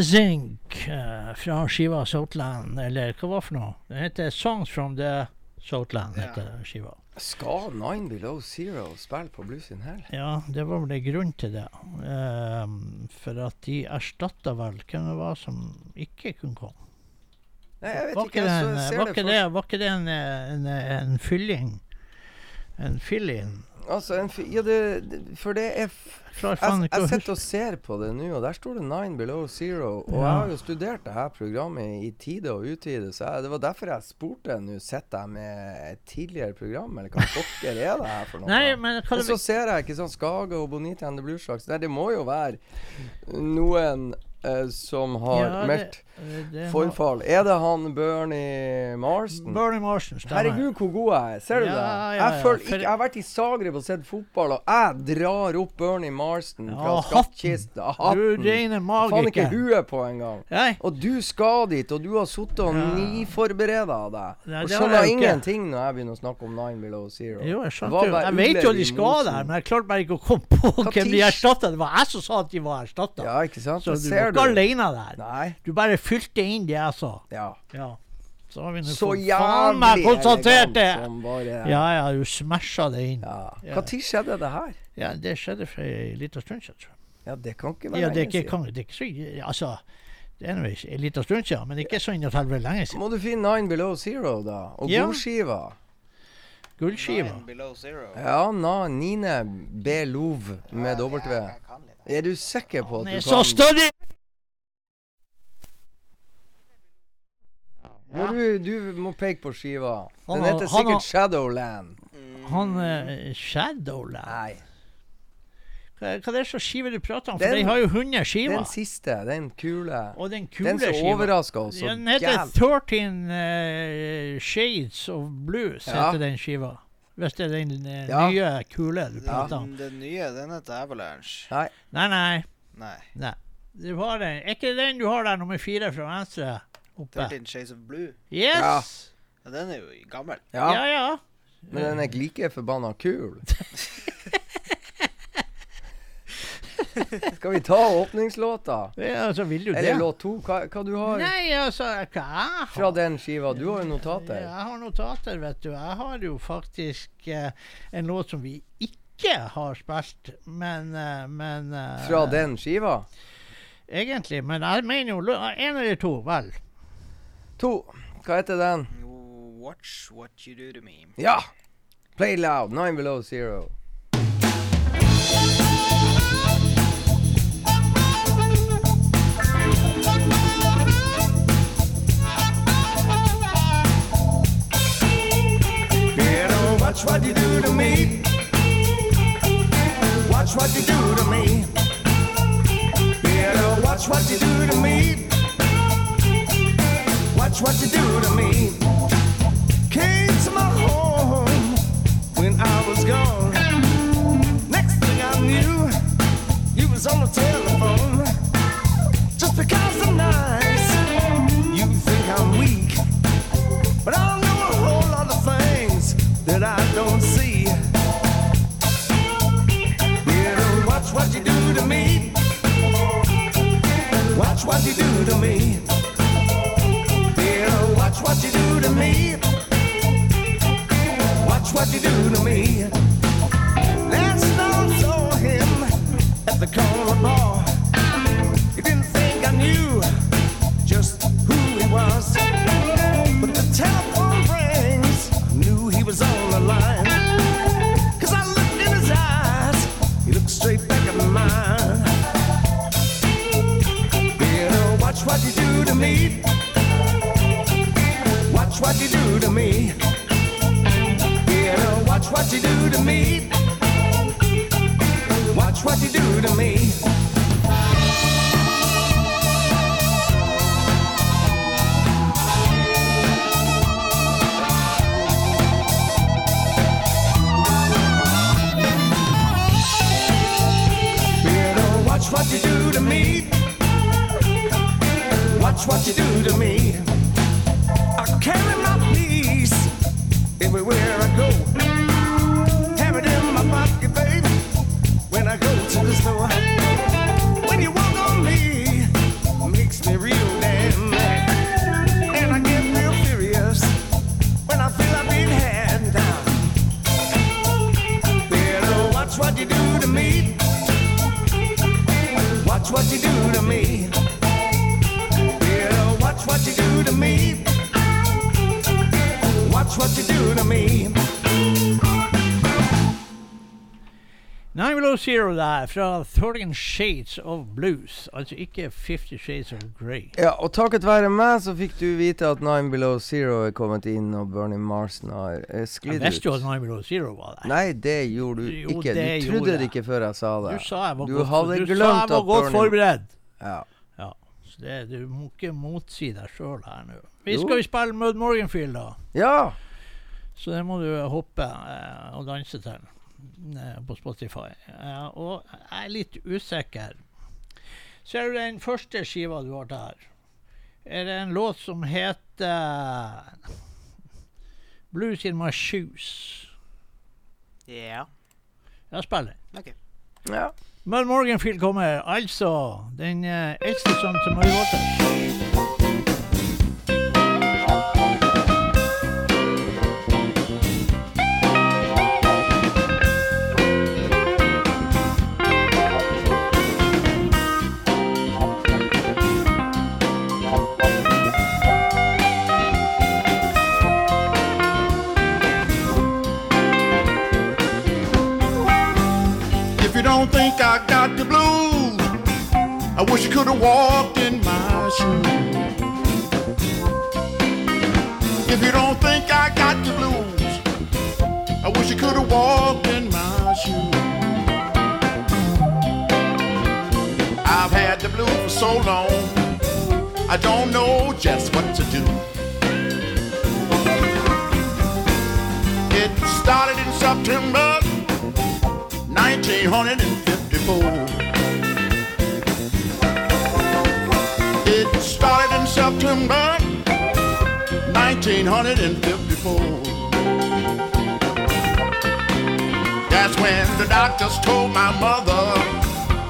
Zink eh, fra skiva Southland, eller hva var det for noe? Det heter Songs from the Southland, heter skiva. Skal Nine Below Zero spille på Blues in Hell? Ja, det var vel en grunn til det. Um, for at de erstatta vel hvem det var som ikke kunne komme. Nei, jeg vet Var ikke. Jeg en, var det ikke det, var ikke det en, en, en fylling? En fill-in? Altså, ja, det, det, for det er Jeg, jeg sitter og ser på det nå, og der står det 'Nine Below Zero'. Og Ja. jeg har jo studert det her programmet i tide og utide, så jeg, det var derfor jeg spurte nå Sitter jeg med et tidligere program, eller hva pokker er det her for noe? Nei, men og så ser jeg ikke sånn Skage og Bonita and the Blueslags. Nei, det må jo være noen eh, som har Ja, meldt det må- Er det han Bernie Marston? Bernie Marston, stemmer. Herregud, hvor god jeg er. Ser du Ja, det? ja, jeg, ja, for- ikke, jeg har vært i Zagreb og sett fotball, og jeg drar opp Bernie Marston fra Ja, hatten. skattkista. Du reine Faen ikke magiker. huet på engang. Og du skal dit, og du har sittet og Ja. niforbereda deg. Nei, og skjønner ingenting når jeg begynner å snakke om Nine Below Zero. Jo, jeg skjønte jo. Jeg vet jo at de skal der, men jeg klarte bare ikke å komme på hvem de erstatta. Det var jeg som sa at de var erstatta. Ja, ikke sant? Så du er var ikke alene der. Nei. Du bare fylte inn det jeg sa. Ja. Ja. Så har vi nå Så fått faen meg jævlig konstatert det. som bare Ja, ja, du smasha det inn. Ja. Ja. Hva tid skjedde det her? Ja, det skjedde for ei lita stund siden, tror jeg. Ja, det kan ikke være Ja, det er ikke, kan, det er ikke så Altså, det er nå ei lita stund siden, men ikke så inn helvete lenge siden. Må du finne Nine Below Zero, da? Og Ja. gullskiva. Gullskiva. Ja, na, Nine B. Lov med W. Er du sikker på at du kan så stødig! Må du, du må peke på skiva. Den heter han sikkert sikkert Shadowland. Han uh, Shadowland Nei. Hva, hva er det slags skive du prater om? For Den- de har jo 100 skiver. Den siste, den kule. Og den kule Den som overraska oss Ja, Den heter jævlig. 13 uh, Shades of Blues, Ja. heter den skiva. Hvis det er den uh, Ja. nye, kule du prater om. Den, den nye, den heter Avalanche. Nei. Nei, nei. Nei. nei. Du har den. Er ikke den du har der nummer fire fra venstre? Oppe. 13 Shades of Blue. Yes! Ja. Ja, den er jo gammel. Ja, Ja, ja. men den er ikke like forbanna kul. Skal vi ta åpningslåta? ja så vil du Eller det. låt to? Hva, hva du har Nei, altså, hva jeg har fra den skiva? Du har jo notater. Jeg har notater, vet du. Jeg har jo faktisk eh, en låt som vi ikke har spilt, men, eh, men eh, Fra den skiva? Egentlig. Men jeg mener jo én en eller to, vel. To. Hva heter den? Watch what you do to me. Ja! Play loud. Nine below zero. Better watch what you do to me. Watch what you do to me. Better watch what you do to me. Watch what you do to me. Came to my home when I was gone. Next thing I knew, you was on the telephone. Just because I'm nice, you think I'm weak. But I know a whole lot of things that I don't see. Better watch what you do to me. Watch what you do to me. Watch what you do to me. Watch what you do to me. Last night saw him at the corner bar. He didn't think I knew just who he was. But the telephone rings, knew he was on the line. Cause I looked in his eyes, he looked straight back at mine. Better watch what you do to me. What you do to me. Better watch what you do to me. Watch what you do to me. Watch what you do to me. Watch what you do to me. Zero der, fra 13 Shades of Blues. Altså ikke 50 Shades of Grey. Ja, og takket være meg så fikk du vite at Nine Below Zero er kommet inn, og Bernie Marsen har eh, Jeg sklidd visste jo at ut. Nine Below Zero var der. Nei, det gjorde du Jo, ikke. Du trodde det ikke før jeg sa det. Du sa jeg var Du godt, hadde du glemt sa jeg var godt forberedt. Ja. Ja, så det, du må ikke motsi deg sjøl her nå. Vi Jo. skal jo spille Mud Morganfield, da. ja. Så det må du hoppe eh, og danse til på Spotify. Eh, og jeg er litt usikker. Ser du den første skiva du har der? Er det en låt som heter Blues in my shoes? Ja. Ja, spill den. Okay. ja. Mel Morganfield kommer, altså. Den eh, eldste sønnen til Murray Waters. Wish you could have walked in my shoes. If you don't think I got the blues, I wish you could have walked in my shoes. I've had the blues for so long, I don't know just what to do. It started in September 1954. September 1954. That's when the doctors told my mother,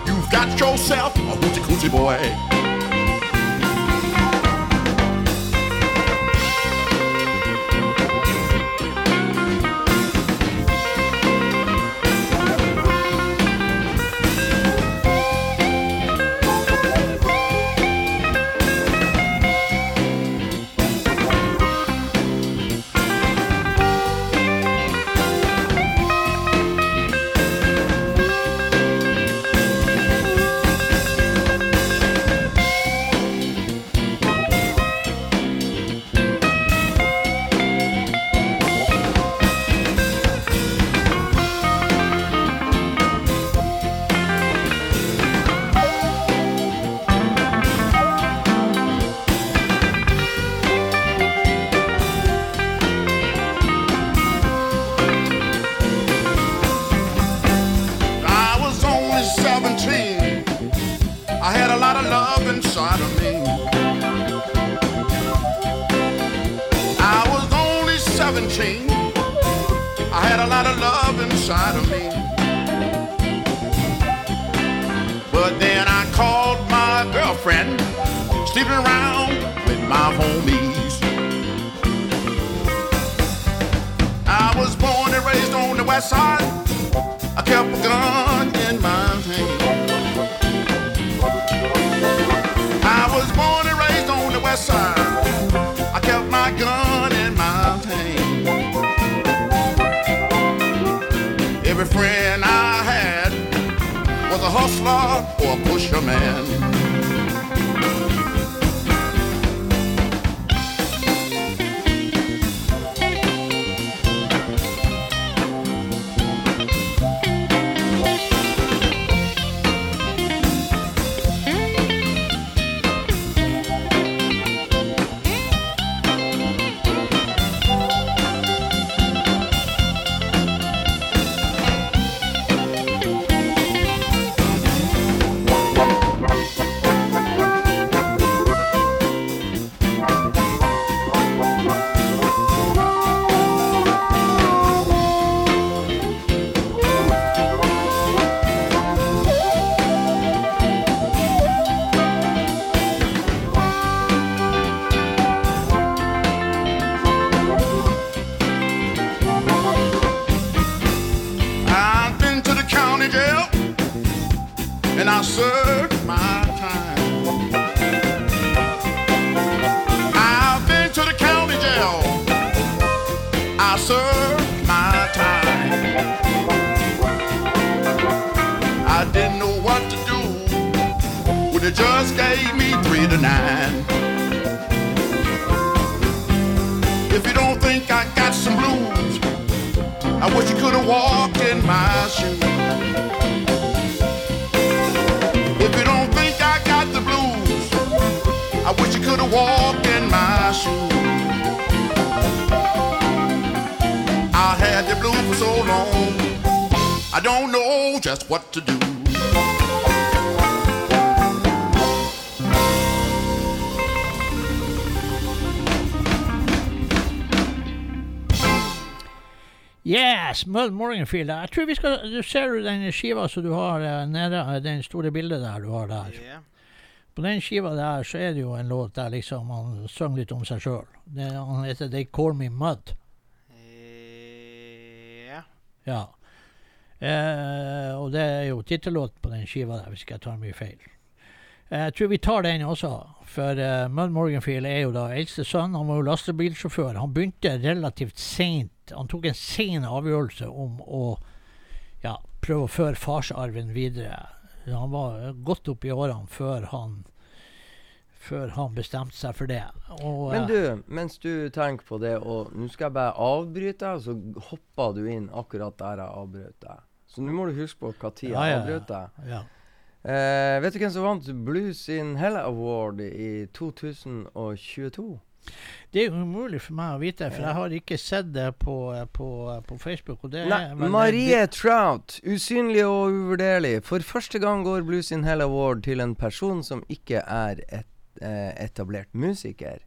You've got yourself a hoochie coochie boy. I had a lot of love inside of me. I was only 17. I had a lot of love inside of me. But then I called my girlfriend, sleeping around with my homies. I was born and raised on the west side. I kept a gun hustler or a pusher Mud Jeg tror vi skal Du ser jo den skiva som du har eh, nede, eh, den store bildet der du har der. Yeah. På den skiva der så er det jo en låt der liksom han synger litt om seg sjøl. Han heter They Call Me Mud. Ja. Ja. Eh, og det er jo tittellåt på den skiva der, hvis ikke jeg tar mye feil. Eh, Jeg tror vi tar den også, for uh, Mud Morganfield er jo da eldste sønn. Han var jo lastebilsjåfør. Han begynte relativt seint. Han tok en sen avgjørelse om å ja, prøve å føre farsarven videre. Han var godt opp i årene før han før han bestemte seg for det. Og, Men eh, du, mens du tenker på det, og nå skal jeg bare avbryte, så hopper du inn akkurat der jeg avbrøt deg. Så nå må du huske på hva tid jeg ja, ja. avbrøt deg. ja. Eh, vet du hvem som vant Blues in Hell Award i 2022? Det er umulig for meg å vite, for jeg har ikke sett det på, på, på Facebook. Det Nei, Marie Trout. Usynlig og uvurderlig. For første gang går Blues in Hell Award til en person som ikke er et eh, etablert musiker.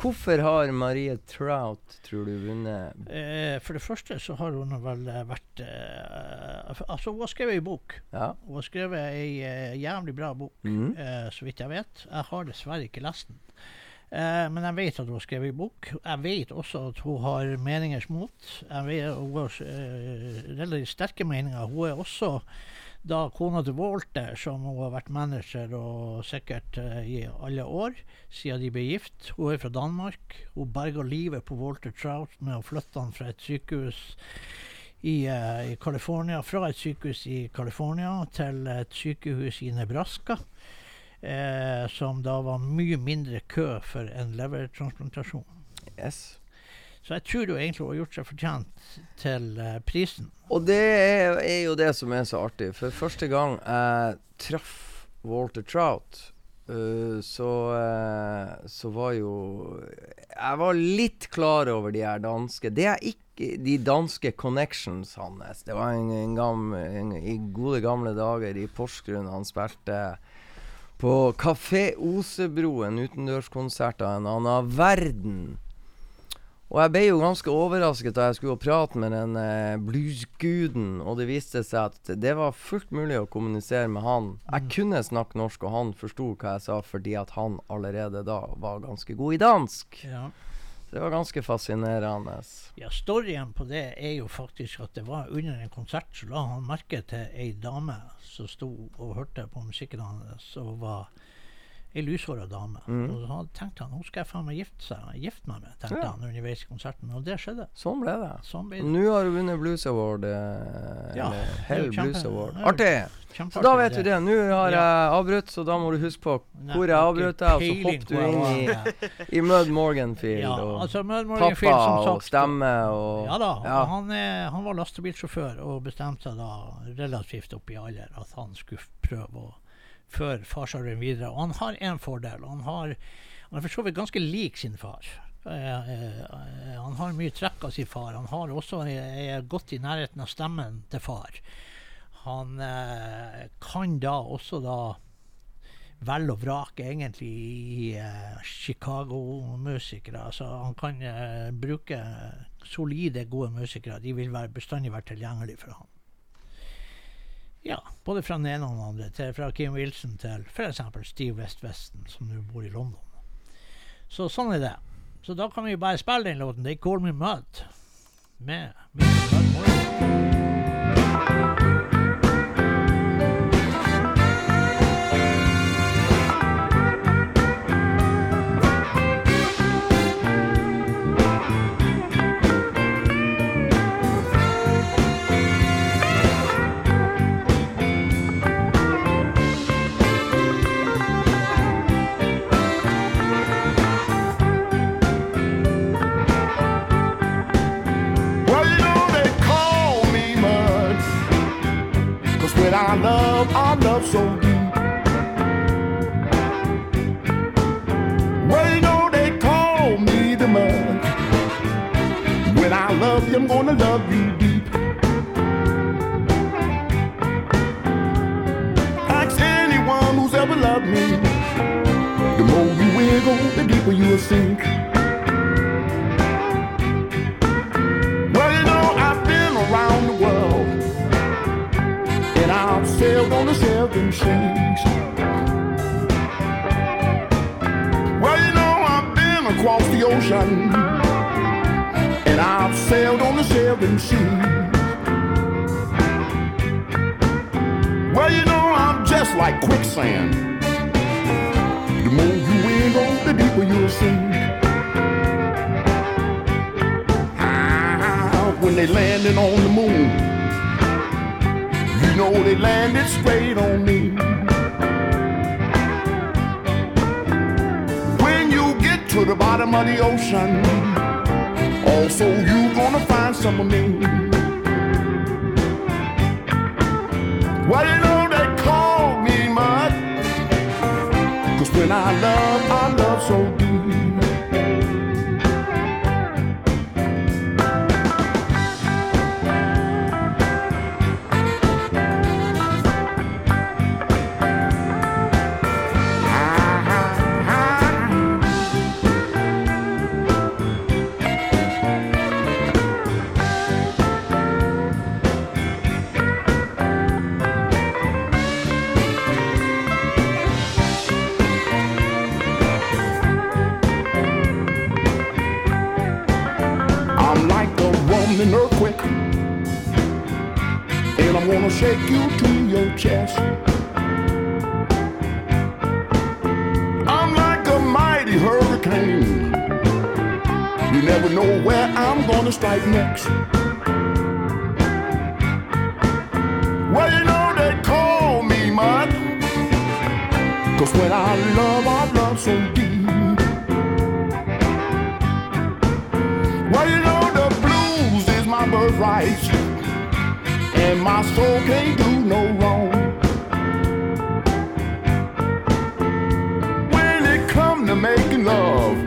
Hvorfor har Marie Trout, tror du, vunnet? Eh, for det første så har hun vel eh, vært eh, Altså, hun har skrevet ei bok. Ja. Hun har skrevet ei eh, jævlig bra bok, mm. eh, så vidt jeg vet. Jeg har dessverre ikke lest den. Eh, men jeg vet at hun har skrevet bok. Jeg vet også at hun har meningers mot. Jeg vet, hun har eh, relativt sterke meninger. Hun er også da kona til Walter, som hun har vært manager og sikkert eh, i alle år, siden de ble gift. Hun er fra Danmark. Hun berga livet på Walter Trout med å flytte han fra et sykehus i, i fra et sykehus i California til et sykehus i Nebraska. Eh, som da var mye mindre kø for en levertransplantasjon. Yes. Så jeg tror jo egentlig hun har gjort seg fortjent til eh, prisen. Og det er, er jo det som er så artig. For første gang jeg traff Walter Trout, uh, så, uh, så var jo Jeg var litt klar over de her danske Det er ikke de danske connections hans. Det var en, en gamle, en, i gode gamle dager i Porsgrunn han spilte på Kafé Osebro, en utendørskonsert av en annen verden. Og jeg ble jo ganske overrasket da jeg skulle prate med den eh, bluesguden, og det viste seg at det var fullt mulig å kommunisere med han. Jeg kunne snakke norsk, og han forsto hva jeg sa fordi at han allerede da var ganske god i dansk. Ja. Det var ganske fascinerende. Ja, Storyen på det er jo faktisk at det var under en konsert så la han merke til ei dame som sto og hørte på musikken hans, og var ei lyshåra dame. Mm. Og så tenkte han nå skal jeg faen meg gifte, seg, gifte meg med, tenkte Ja. han underveis i konserten. Og det skjedde. Sånn ble det. Sånn ble det. nå har du vunnet Blues Award. Eh, Ja, Hell Blues Award. Artig! Så da vet du det. Nå har Ja. jeg avbrutt, så da må du huske på hvor jeg avbrøt deg, og så hoppet du inn i, i Mud Morganfield. Ja, og altså Mud pappa som og stemme og Ja da. Ja. Han, er, han var lastebilsjåfør og bestemte seg da relativt opp i alder at han skulle prøve å føre farsarven videre. Og han har én fordel. Han, har, han er for så vidt ganske lik sin far. Uh, uh, uh, han har mye trekk av sin far. Han har også er, er godt i nærheten av stemmen til far. Han eh, kan da også da velge og vrake egentlig i eh, Chicago-musikere. Altså, han kan eh, bruke solide, gode musikere. De vil være, bestandig være tilgjengelige for ham. Ja, både fra den ene og den andre. Til, fra Kim Wilson til f.eks. Steve West Westen, som nå bor i London. Så sånn er det. Så da kan vi bare spille den låten. They Call Me Mud. Med Mr. Mud Morgan. I love, I love so deep. Well, you know they call me the mud. When I love you, I'm gonna love you deep. Ask anyone who's ever loved me. The more you wiggle, the deeper you'll sink. On the. Well, you know, I've been across the ocean. And I've sailed on the seven seas. Well, you know, I'm just like quicksand. The more you wiggle, the deeper you'll sink. Ah, when they landed on the moon, know they landed straight on me. When you get to the bottom of the ocean, also you gonna find some of me. Well, you know they call me mud. Cause when I love, I love so Strike next. Well, you know they call me mud. Cause when I love, I love so deep. Well, you know the blues is my birthright, and my soul can't do no wrong. When it come to making love,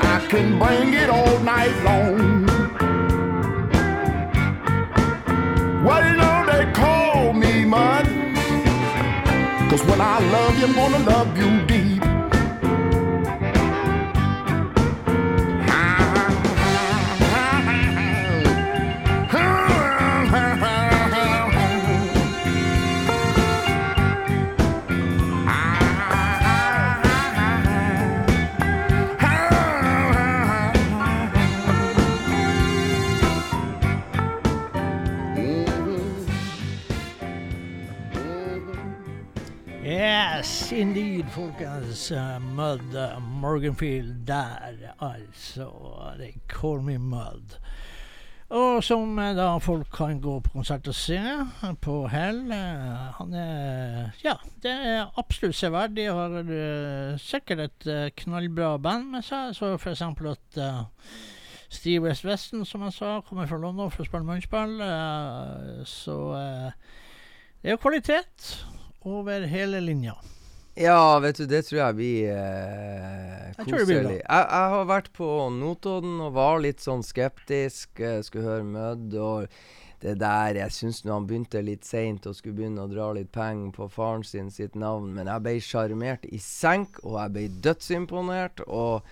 I can bring it all night long. Well, you know they call me mud, cause when I love you, I'm gonna love Mud uh, Morganfield der, altså. They call me Mud. Og som eh, da folk kan gå på konsert og se på Hell. eh, han er Ja, det er absolutt severdig. Har uh, sikkert et uh, knallbra band med seg. Så eksempel at uh, Steve West Weston, som jeg sa, kommer fra London for å spille munnspill. eh, så eh, det er jo kvalitet over hele linja. Ja, vet du, det tror jeg blir eh, Jeg blir bra. koselig. Jeg, jeg har vært på Notodden og var litt sånn skeptisk. Jeg skulle høre Mødd og det der Jeg syns nå han begynte litt seint og skulle begynne å dra litt penger på faren sin sitt navn, men jeg ble sjarmert i senk, og jeg ble dødsimponert. Og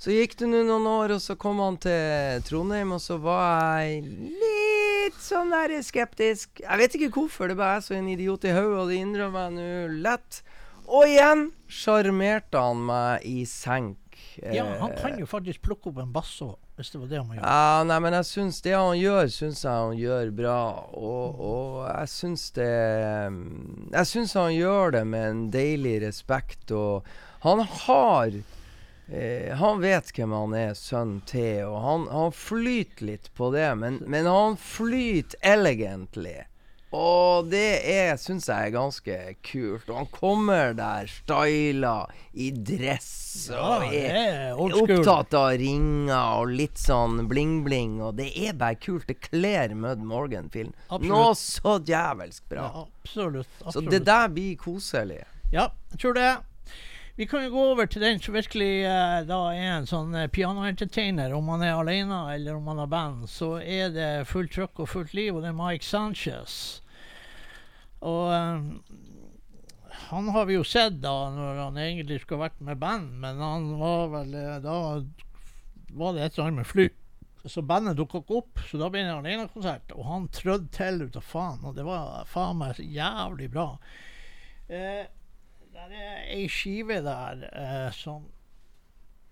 så gikk det nå noen år, og så kom han til Trondheim, og så var jeg litt sånn der skeptisk. Jeg vet ikke hvorfor, det bare er så en idiot i hodet, og det innrømmer jeg nå lett. Og igjen sjarmerte han meg i senk. Ja, han Eh, kan jo faktisk plukke opp en basso, hvis det var det han må gjøre. ja, nei, men jeg syns det han gjør, syns jeg han gjør bra. Og, og jeg syns det mm, Jeg syns han gjør det med en deilig respekt, og han har eh, Han vet hvem han er sønn til, og han, han flyter litt på det, men, men han flyter elegantly. Og det er, syns jeg er ganske kult. Og han kommer der styla i dress Ja, og er er opptatt av ringer og litt sånn bling-bling. Og det er bare kult. Det kler Mud Morgan-film. Noe så djevelsk bra. Ja, absolutt. Så det der blir koselig. Ja, jeg tror det. Vi kan jo gå over til den som virkelig eh, da er en sånn eh, pianoentertainer. Om han er alene eller om han har band, så er det fullt trøkk og fullt liv, og det er Mike Sanchez. Og eh, han har vi jo sett da når han egentlig skulle vært med band, men han var vel eh, Da var det et eller annet med fly. Så bandet dukka ikke opp, så da ble det en alenekonsert. Og han trødde til ut av faen, og det var faen meg jævlig bra. Eh, der er ei skive der eh, som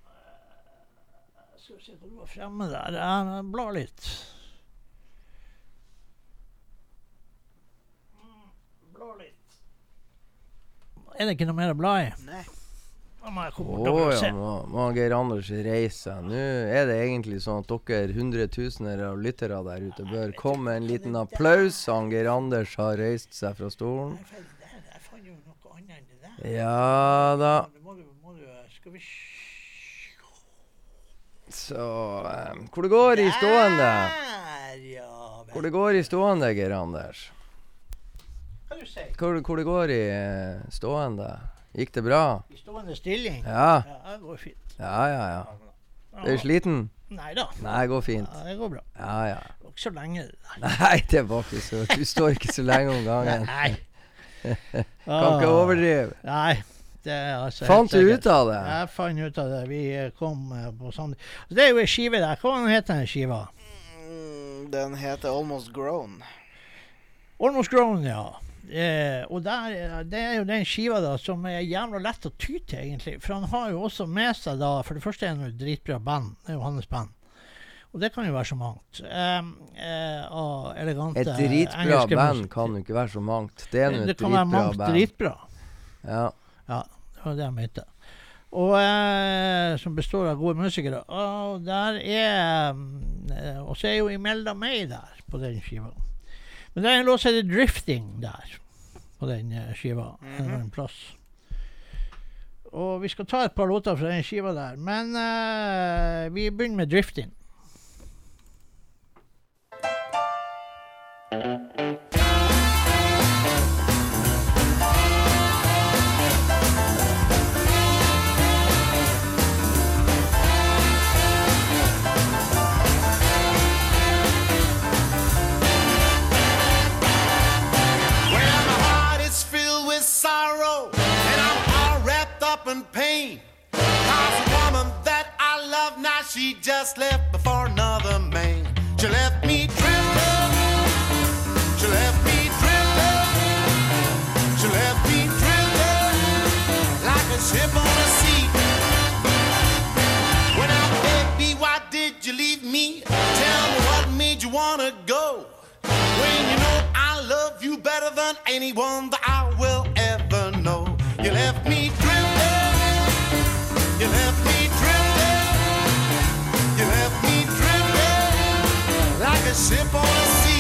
eh, Skal vi se hvor du var fremme der. Jeg blar litt. Blar litt. Er det ikke noe mer å bla i? Nei. Å oh, ja, må, må Geir Anders reise seg. Nå er det egentlig sånn at dere hundretusener av lyttere der ute bør komme med en liten applaus. Han Geir Anders har reist seg fra stolen. Jeg fant jo noe annet enn det der. Ja da. Så um, Hvor det går i stående? Hvor det går i stående, Geir Anders? Hvor, hvor det går i eh, stående? Gikk det bra? I stående stilling? Ja. Ja, det går fint. Ja, ja, ja. Er du sliten? Nei da. Nei, det går fint. Ja, det går bra. Ja, ja. Det var ikke så lenge. det. Nei, det var ikke så Du står ikke så lenge om gangen. Nei. Kan ikke overdrive. Nei. Det er altså Fant du ut av det? Jeg fant ut av det. Vi eh, kom eh, på Sand... Det er jo ei skive der. Hva heter den skiva? Mm, Den heter Almost Grown. Almost Grown, ja. Eh, og der, eh, det er jo den skiva da som er jævla lett å ty til, egentlig. For han har jo også med seg da For det første er han jo dritbra band. Det er jo hans band. Og det kan jo være så mangt. Eh, eh, elegante Et dritbra band kan jo ikke være så mangt. Det er nå Det kan være dritbra mangt band. dritbra. Ja. Ja, det var det jeg mente. Og eh, Som består av gode musikere. Og der er Og så er jo Imelda May der på den skiva. Men det er en låt som heter 'Drifting' der på den eh, skiva. Mm -hmm. en plass. Og vi skal ta et par låter fra den skiva der, men uh, vi begynner med 'Drifting'. Love now, she just left before another man. She left me drifting. She left me drifting. She left me drifting like a ship on a sea. When I baby, why did you leave me? Tell me what made you wanna go. When you know I love you better than anyone that I will drifting like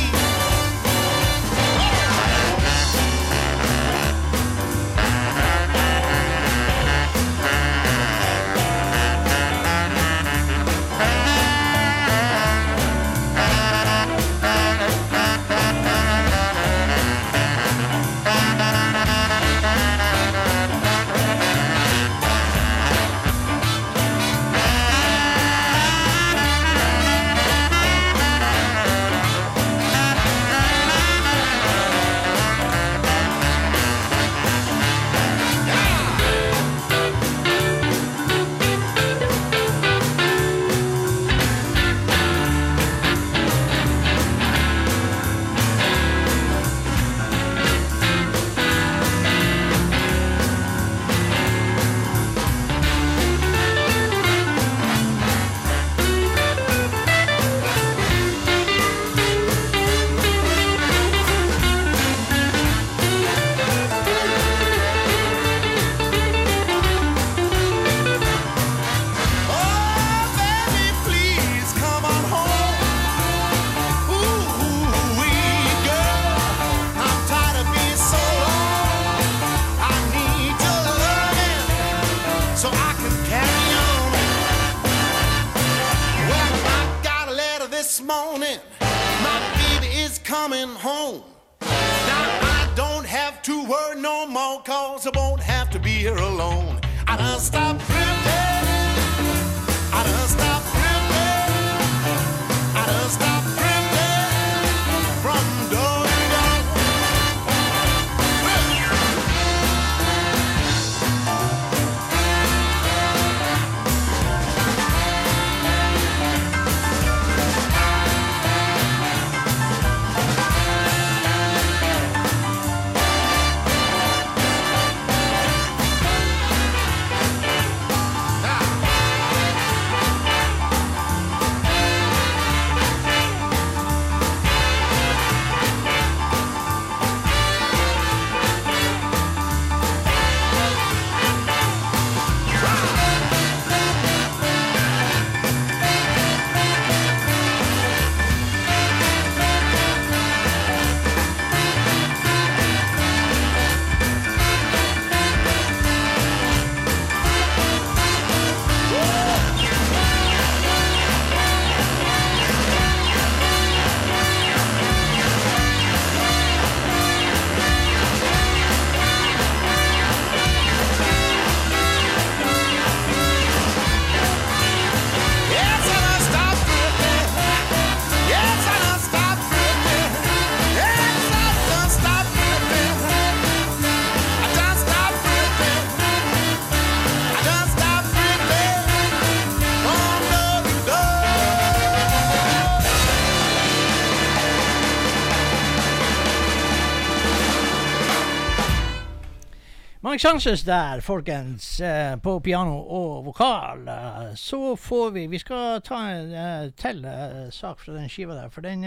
Sanchez der, folkens, eh, på piano og vokal. Eh, Så får vi Vi skal ta en eh, til eh, sak fra den skiva der, for den,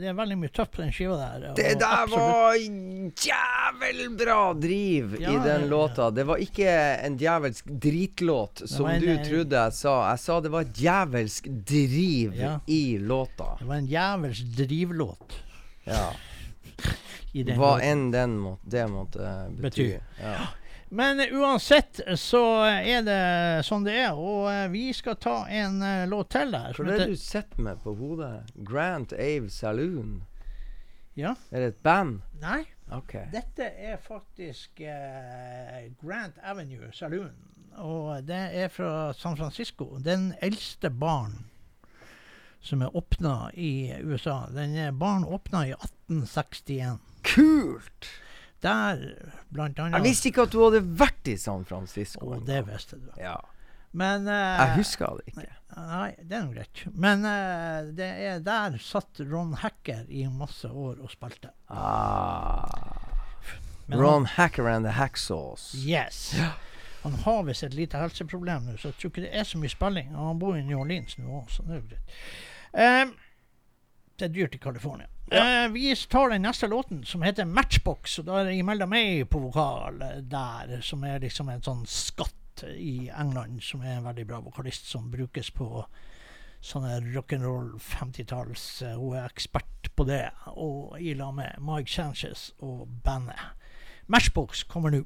det er veldig mye tøft på den skiva der. Det der absolutt- var jævel bra driv Ja, i den låta. Det var ikke en djevelsk dritlåt, som en, du trodde jeg sa. Jeg sa det var et djevelsk driv Ja. i låta. Det var en djevelsk drivlåt. Ja. Hva låten. enn den må, det måtte bety. Betyr. Ja. Men uansett så er det sånn det er, og eh, vi skal ta en eh, låt til der. er det du sitter med på hodet? Grant Ave Saloon? Ja. Er det et band? Nei. OK. Dette er faktisk uh, Grant Avenue Saloon. Og det er fra San Francisco. Den eldste baren som er åpna i USA. Den baren åpna i 1861. Kult! Der, blant annet Jeg visste ikke at du hadde vært i San Francisco. Å, det visste du. Ja. Men uh, Jeg husker det ikke. Nei, det er nå greit. Men uh, det er der satt Ron Hacker i masse år og spilte. Ah. Men Ron Hacker and the Hacksaws. Yes. Han har visst et lite helseproblem nå, så jeg tror ikke det er så mye spilling. Han bor i New Orleans nå òg, så det er jo greit. Um, det er dyrt i California. Eh, vi tar den neste låten, som heter Matchbox. Og da er det Imelda May på vokal der, som er liksom en sånn skatt i England, som er en veldig bra vokalist, som brukes på sånne rock'n'roll 50-talls. eh, Hun er ekspert på det, og i lag med Mike Sanchez og bandet. Matchbox kommer nå.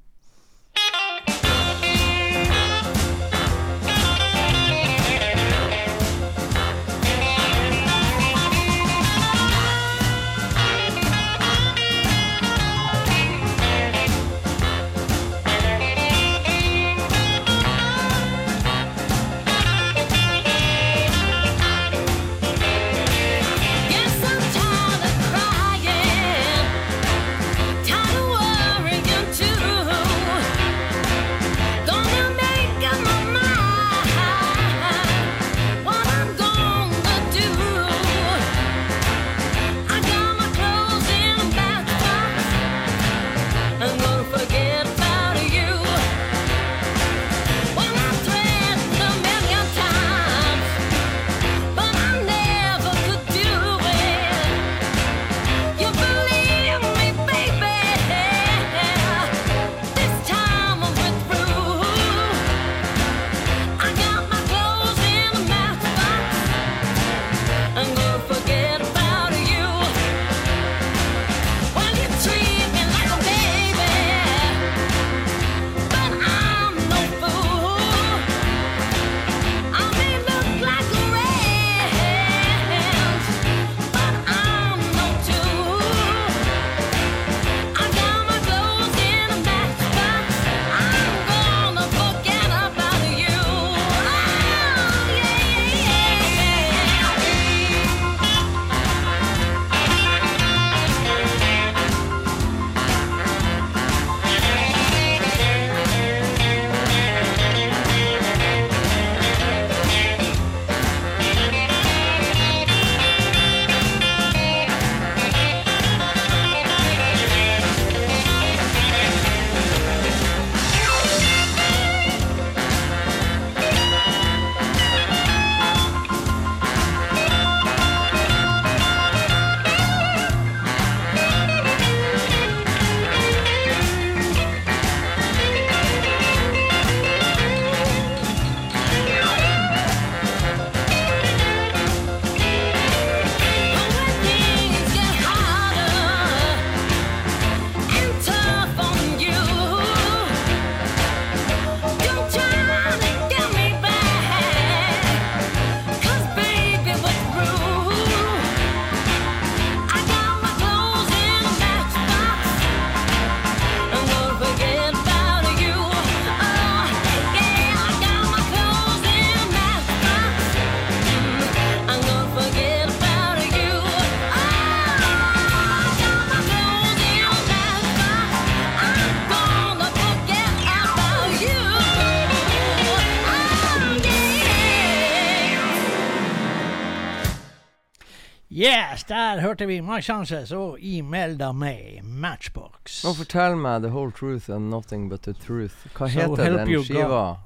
Hørte vi My Chances og Imelda May, Matchbox. Nå fortell meg the whole truth and nothing but the truth. Hva So heter den skiva? God.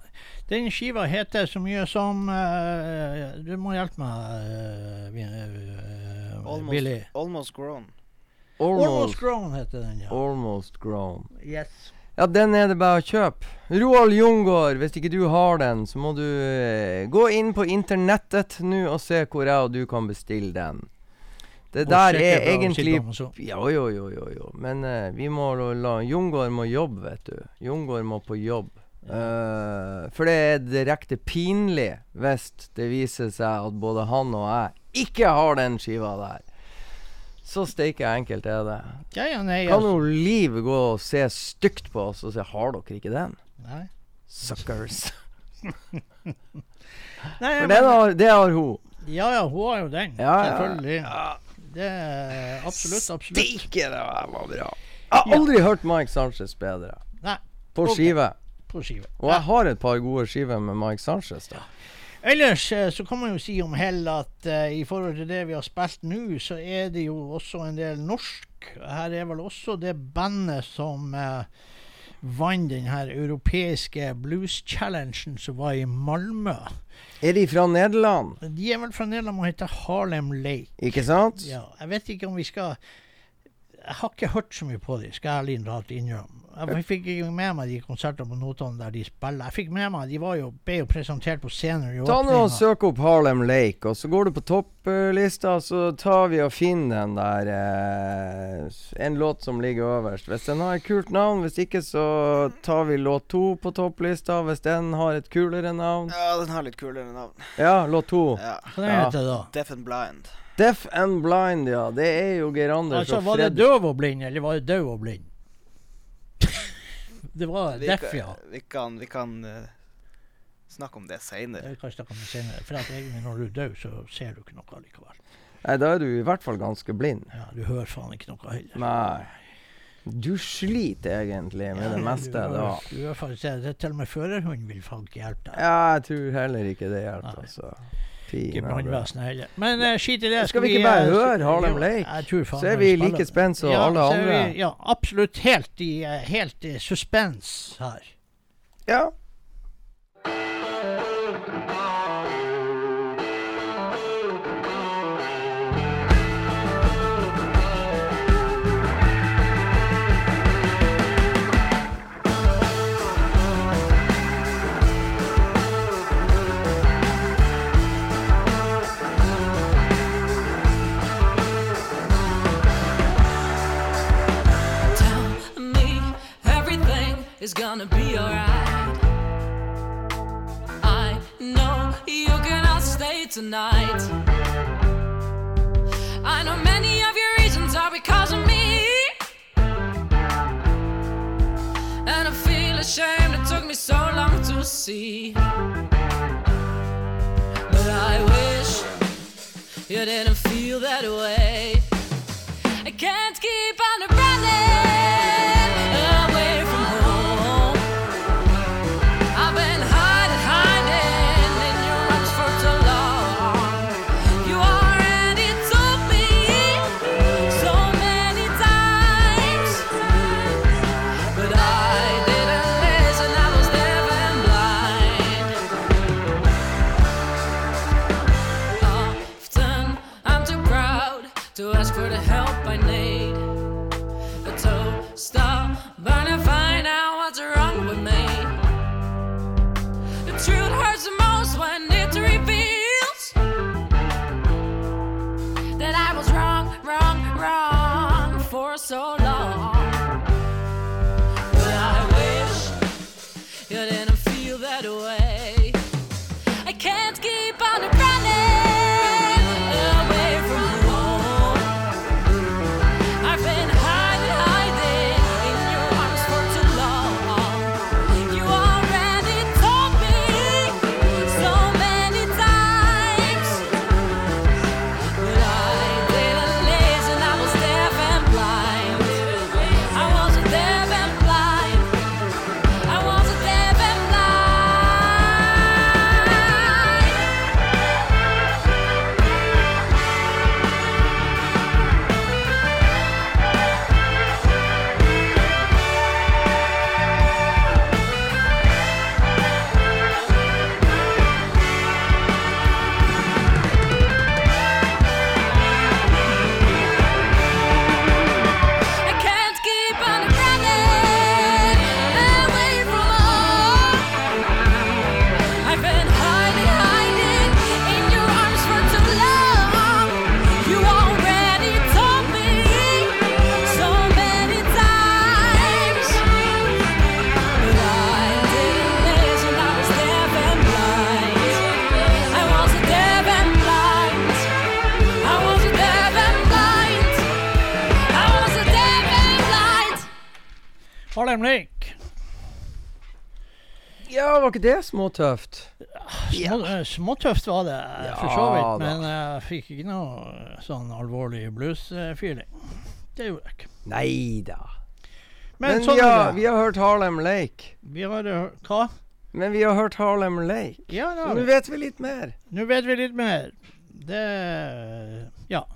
Den skiva heter så mye som uh, Du må hjelpe meg, uh, Almost, Billy. almost grown. Almost Almost, Grown heter den, ja. almost grown. Yes. Ja, den er det bare å kjøpe. Roald Jungård, hvis ikke du har den, så må du gå inn på internettet nå og se hvor jeg og du kan bestille den. Det der er egentlig Jo, jo, jo, jo. jo. Men eh, vi må la- Jungård må jobbe, vet du. Jungård må på jobb. Uh, for det er direkte pinlig hvis det viser seg at både han og jeg ikke har den skiva der. Så steike enkelt er det. Ja, ja, nei, Kan altså. jo Liv gå og se stygt på oss og si 'har dere ikke den'? Nei. Suckers. Nei, For men- det har, det har hun. Ja, ja, hun har jo den. Ja, ja. Det er absolutt, absolutt. Steike, det var var bra. Jeg har aldri hørt Mike Sanchez bedre. Nei. På okay. skive. På skive. Og jeg har et par gode skiver med Mike Sanchez. da Ellers eh, så kan man jo si om Hell at uh, i forhold til det vi har spilt nå, så er det jo også en del norsk. Her er vel også det bandet som eh, vant den her europeiske blues-challengen som var i Malmö. Er de fra Nederland? De er vel fra Nederland og heter Harlem Lake. Ikke sant? Ja, jeg vet ikke om vi skal Jeg har ikke hørt så mye på dem, skal jeg ærlig talt innrømme. Jeg fikk ikke med meg de konsertene på Notodden der de spiller. Jeg fikk med meg, De var jo, ble jo presentert på scenen i Ta nå og. Søk opp Harlem Lake, og så går du på topplista, så tar vi og finner den der eh, En låt som ligger øverst. Hvis den har et kult navn, hvis ikke så tar vi låt to på topplista. Hvis den har et kulere navn Ja, den har litt kulere navn. Ja, låt to. Ja. Hva heter heter da? Deaf and Blind. Deaf and Blind, ja. Det er jo Geir Anders Altså, og var det døv og blind, eller var det død og blind? Det var Vi deff, ja. Vi kan, vi kan uh, snakke om det seinere. Vi kan snakke om det senere. For at egentlig når du er død, så ser du ikke noe likevel. Nei, da er du i hvert fall ganske blind. Ja, Du hører faen ikke noe heller. Nei. Du sliter egentlig med det meste du, da. Du hører faktisk, det er til og med førerhunden vil folk hjelpe deg. Ja, jeg tror heller ikke det hjelper, altså. Ikke brannvesenet heller. Men uh, skit i det. Skal vi ikke bare eh, høre Harlem Lake? Så er vi like spent som ja, alle andre. Vi, ja, absolutt helt i, eh, helt i suspens her. Ja. Gonna be alright. I know you cannot stay tonight. I know many of your reasons are because of me. And I feel ashamed it took me so long to see. But I wish you didn't feel that way. Lake. Ja, var ikke det småtøft? Ja, eh, Småtøft var det, eh, for så vidt. Men jeg fikk ikke noe eh, sånn alvorlig blues-feeling. Det gjorde jeg ikke. Nei da. Men, Men sånn vi, har, vi har hørt Harlem Lake. Vi har hørt Hva? Men vi har hørt Harlem Lake. Ja, da, Så nå vet vi litt mer. Nå vet vi litt mer. Det Ja.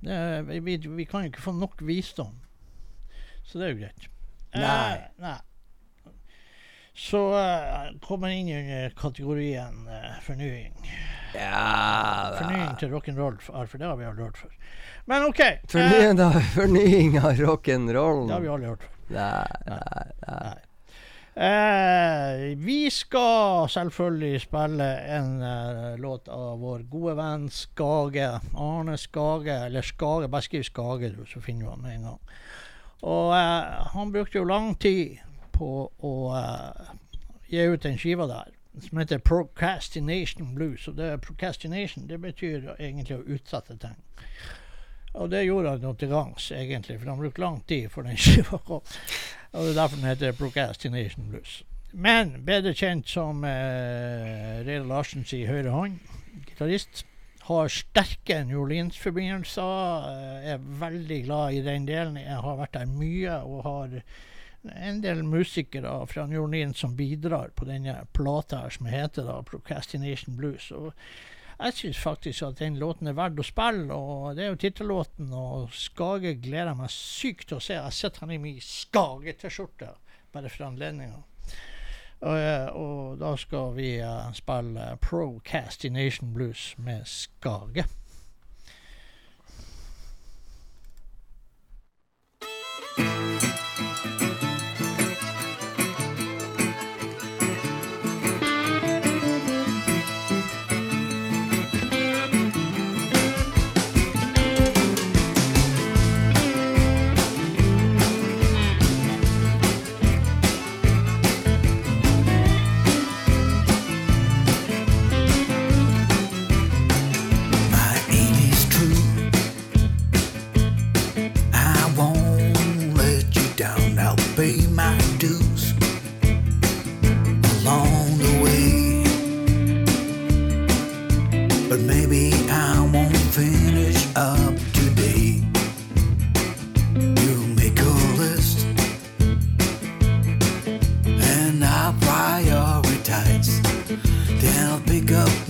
Det, vi, vi kan ikke få nok visdom. Så det er jo greit. Nei. Eh, nei. Så uh, kommer inn under kategorien uh, fornying. Ja Fornying til rock'n'roll, for det har vi aldri hørt før. Men OK. eh, Fornying av, fornying av rock'n'roll. det har vi aldri hørt før. Nei, nei, nei. Eh, vi skal selvfølgelig spille en eh, låt av vår gode venn Skage. Arne Skage, eller Skage. Bare skriv Skage, du, så finner du han med en gang. Og eh, han brukte jo lang tid på å eh, gi ut en skiva der som heter Procrastination Blues. Og det procrastination det betyr egentlig å utsette ting. Og det gjorde han til gangs, egentlig, for han brukte lang tid for den skiva. Og det er derfor den heter Procrastination Blues. Men bedre kjent som eh, Reidar Larsen sier høyre hånd, gitarist. Har sterke New Orleans-forbindelser. eh, Er veldig glad i den delen. Jeg har vært der mye og har en del musikere fra New Orleans som bidrar på denne plata som heter da Procrastination Blues. Og jeg syns faktisk at den låten er verdt å spille, og det er jo tittellåten. Og Skage gleder jeg meg sykt til å se. Jeg sitter her i min Skage-T-skjorte bare for anledninga. Og, eh, og da skal vi eh, spille Procastination Blues med Skage. My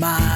my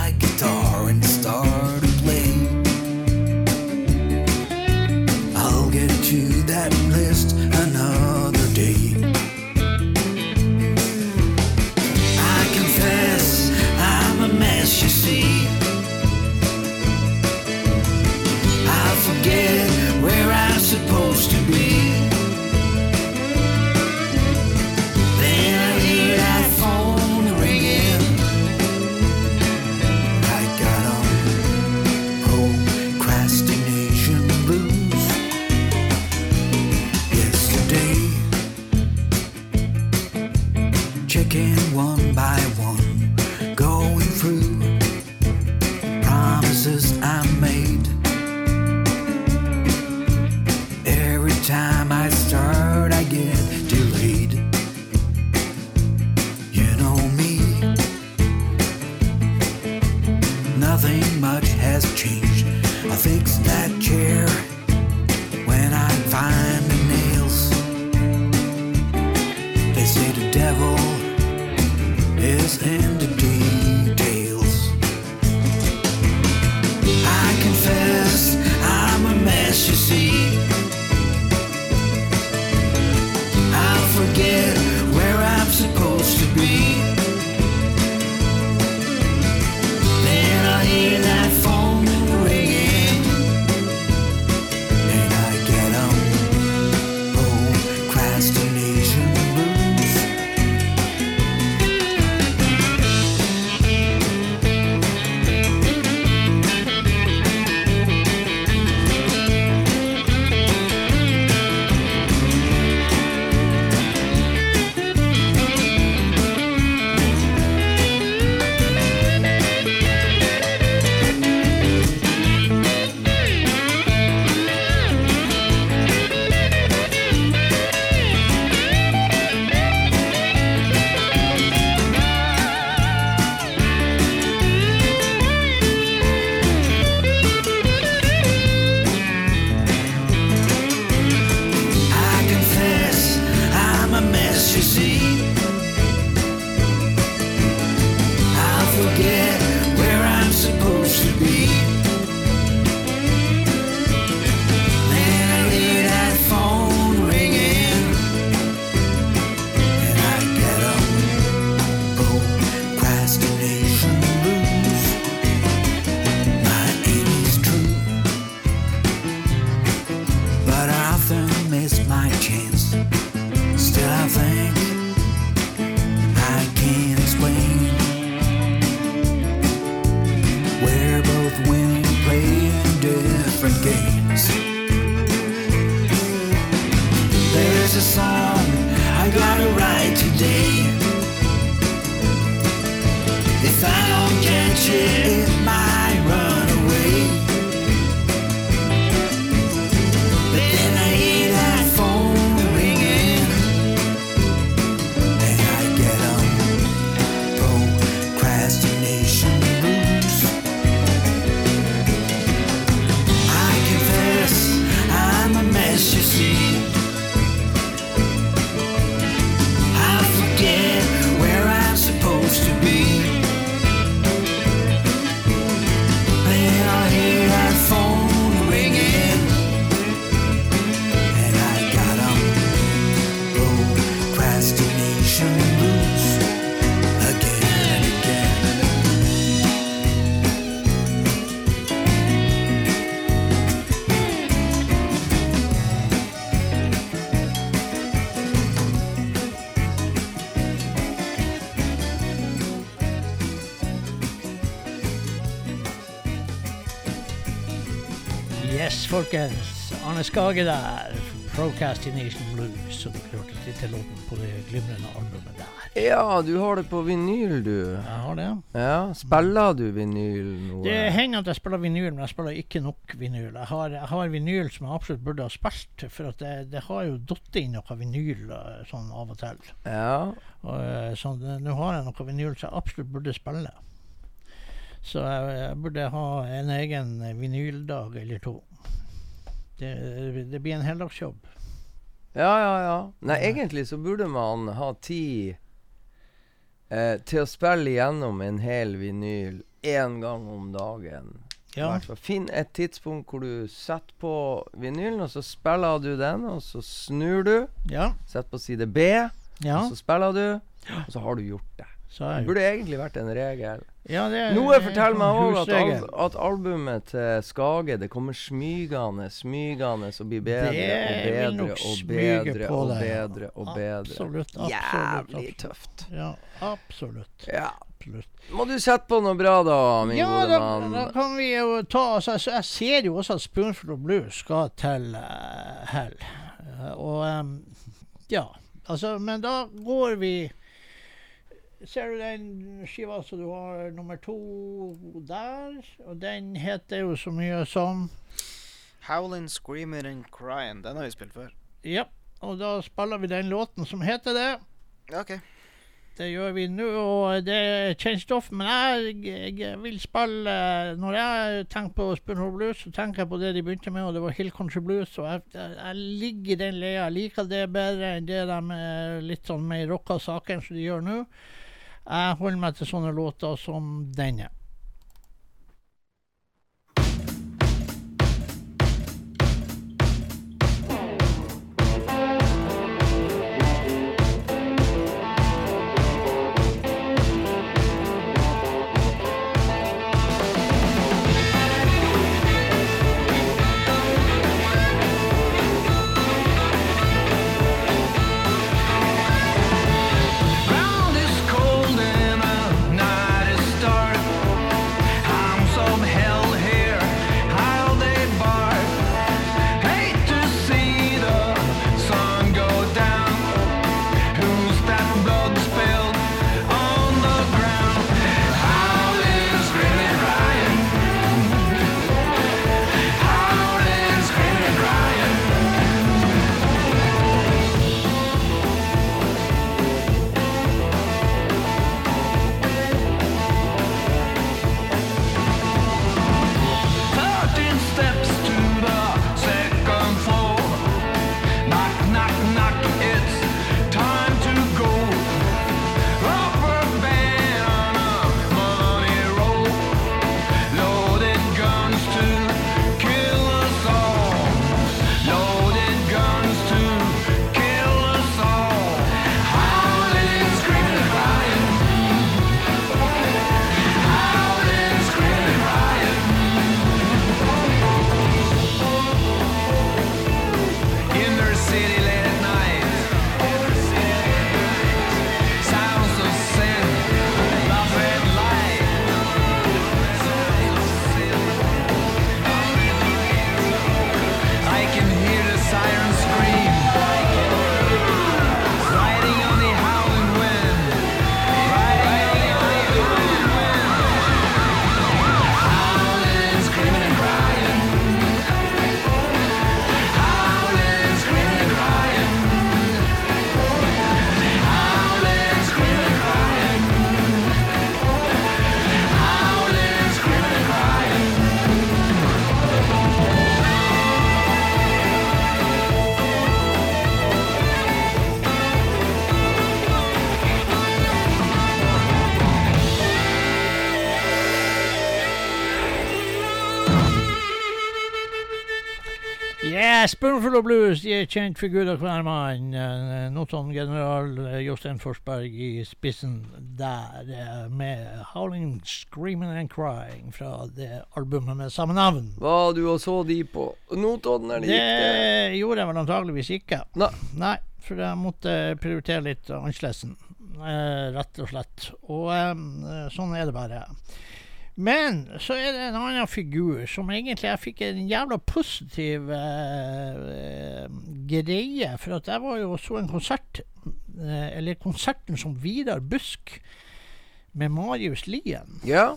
folkens. Arne Skage der. Procrastination Blues. Så dere hørte titellåten på det glimrende albumet der. Ja, du har det på vinyl, du. Jeg har det. Ja, Spiller du vinyl noe? Det hender at jeg spiller vinyl, men jeg spiller ikke nok vinyl. Jeg har, jeg har vinyl som jeg absolutt burde ha spilt, for det, det har jo datt inn noe vinyl eh, sånn av og til. Ja. Og, eh, så nå har jeg noe vinyl som jeg absolutt burde spille. Så jeg, jeg burde ha en egen vinyldag eller to. Det, det blir en heldagsjobb. Ja, ja, ja. Nei, egentlig så burde man ha tid eh, til å spille igjennom en hel vinyl én gang om dagen. Ja. Finn et tidspunkt hvor du setter på vinylen, og så spiller du den, og så snur du. Ja. Setter på side B, Ja. og så spiller du, og så har du gjort det. Det burde egentlig vært en regel. Ja, det er Noe forteller meg òg at, al at albumet til Skage Det kommer smygende, smygende og blir bedre og bedre og bedre og bedre og bedre. Absolutt. absolutt Jævlig absolutt. tøft. Ja, absolutt. Ja. absolutt. Må du sette på noe bra, da, min Ja, gode mann. mann? da kan vi jo ta altså, jeg, jeg ser jo også at Spoonful of Blue skal til uh, hell. Uh, og um, ja, altså Men da går vi Ser du den skiva som du har nummer to der? Og den heter jo så mye som Howling, Screaming and Crying. Den har vi spilt før. Ja, og da spiller vi den låten som heter det. OK. Det gjør vi nå, og det er changed off. Men jeg, jeg vil spille Når jeg tenker på Spoonhole Blues, så tenker jeg på det de begynte med, og det var Hill Country Blues. Og jeg, jeg, ligger i den leia. Jeg liker det bedre enn det de litt sånn mer rocka sakene som de gjør nå. Jeg holder meg til sånne låter som denne. Spoonful of Blues er kjent for Gud og hver mann. Eh, Notodden-general eh, Jostein Forsberg i spissen der, eh, med 'Howling, Screaming and Crying' fra det albumet med samme navn. Hva du og så de på Notodden? Eller Det gikk det? gjorde jeg vel antageligvis ikke. Nei. Nei, for jeg måtte prioritere litt annerledes, rett og slett. Og sånn er det bare. Men så er det en annen figur som egentlig jeg fikk en jævla positiv eh, eh, greie. For at jeg var jo så en konsert, eh, eller konserten som Vidar Busk med Marius Lien. Ja,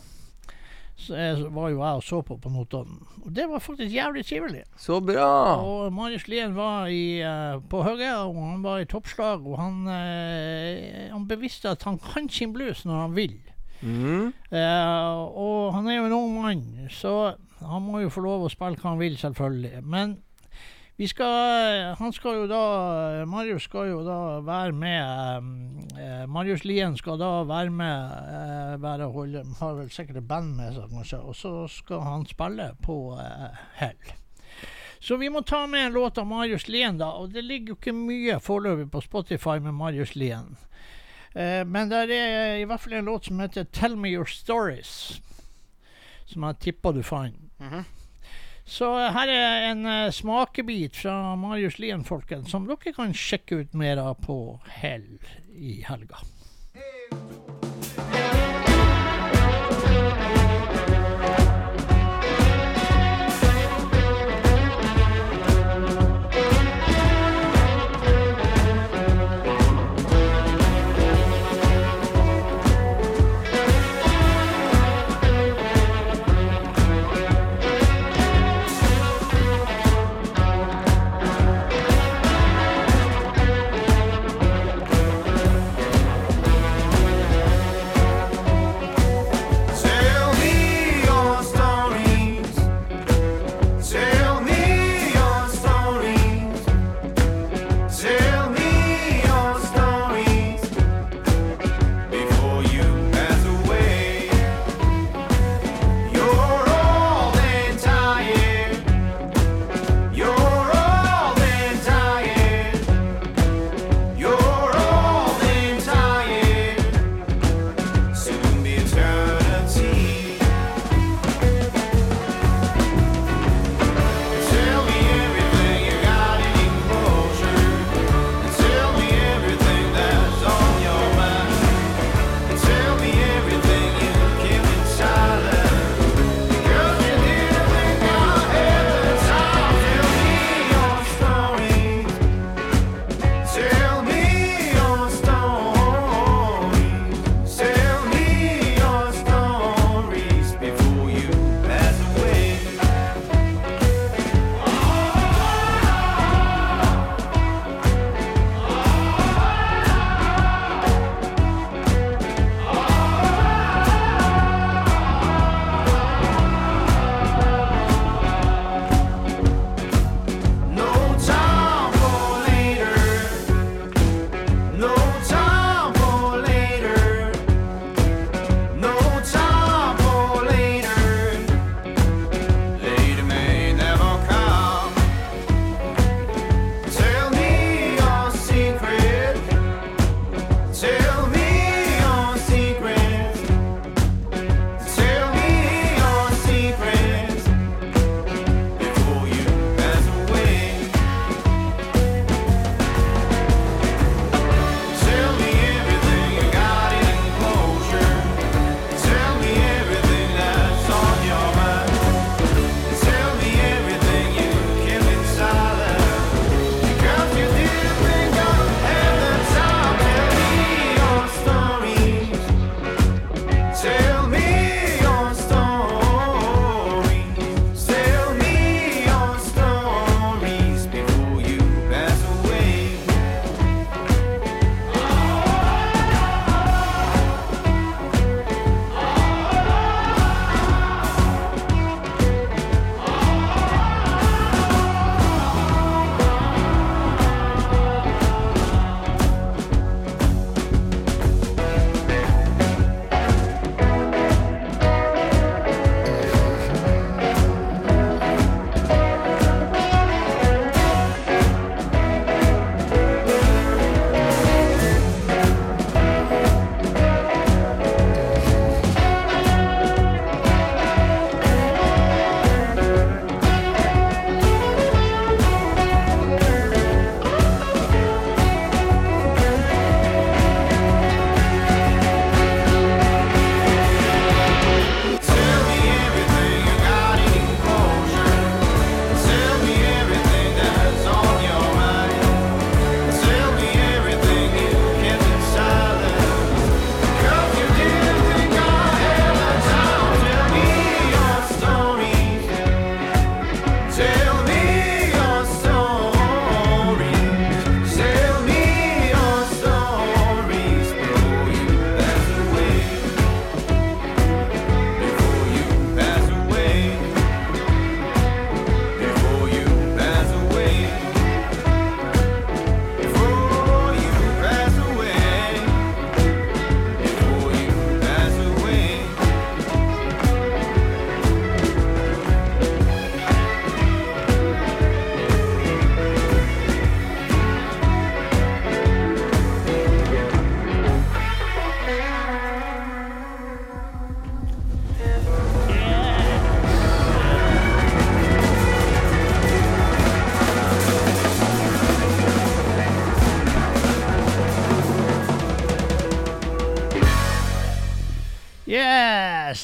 Så eh, var jo jeg og så på på Notodden. Og det var faktisk jævlig trivelig. så bra. Og Marius Lien var i, uh, på høyre, og han var i toppslag. Og han, uh, han bevisste at han kan sin blues når han vil. Mm. Eh, og han er jo en ung mann, så han må jo få lov å spille hva han vil, selvfølgelig. Men vi skal Han skal jo da Marius skal jo da være med eh, Marius Lien skal da være med eh, være holde Har vel sikkert et band med seg, kanskje. Og så skal han spille på eh, Hell. Så vi må ta med en låt av Marius Lien, da. Og det ligger jo ikke mye foreløpig på Spotify med Marius Lien. Eh, men det er i hvert fall en låt som heter 'Tell Me Your Stories'. Som jeg tipper du fant. Så eh, her er en eh, smakebit fra Marius Lien, folkens, som dere kan sjekke ut mer av på Hell i helga.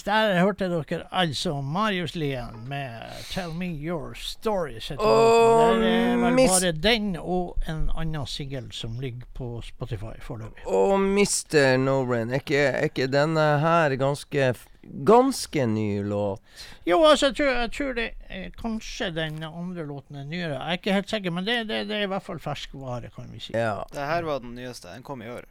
Der hørte dere altså Marius Lien med 'Tell Me Your Story'. Og. Det er vel bare den og en annen singel som ligger på Spotify foreløpig. Og Mr. Noren er ikke, er ikke denne her ganske Ganske ny låt? Jo, altså, jeg tror, jeg tror det er, kanskje den andre låten er nyere. Jeg er ikke helt sikker, men det, det, det er i hvert fall ferskvare, kan vi si. Ja. Det her var den nyeste. Den kom i år.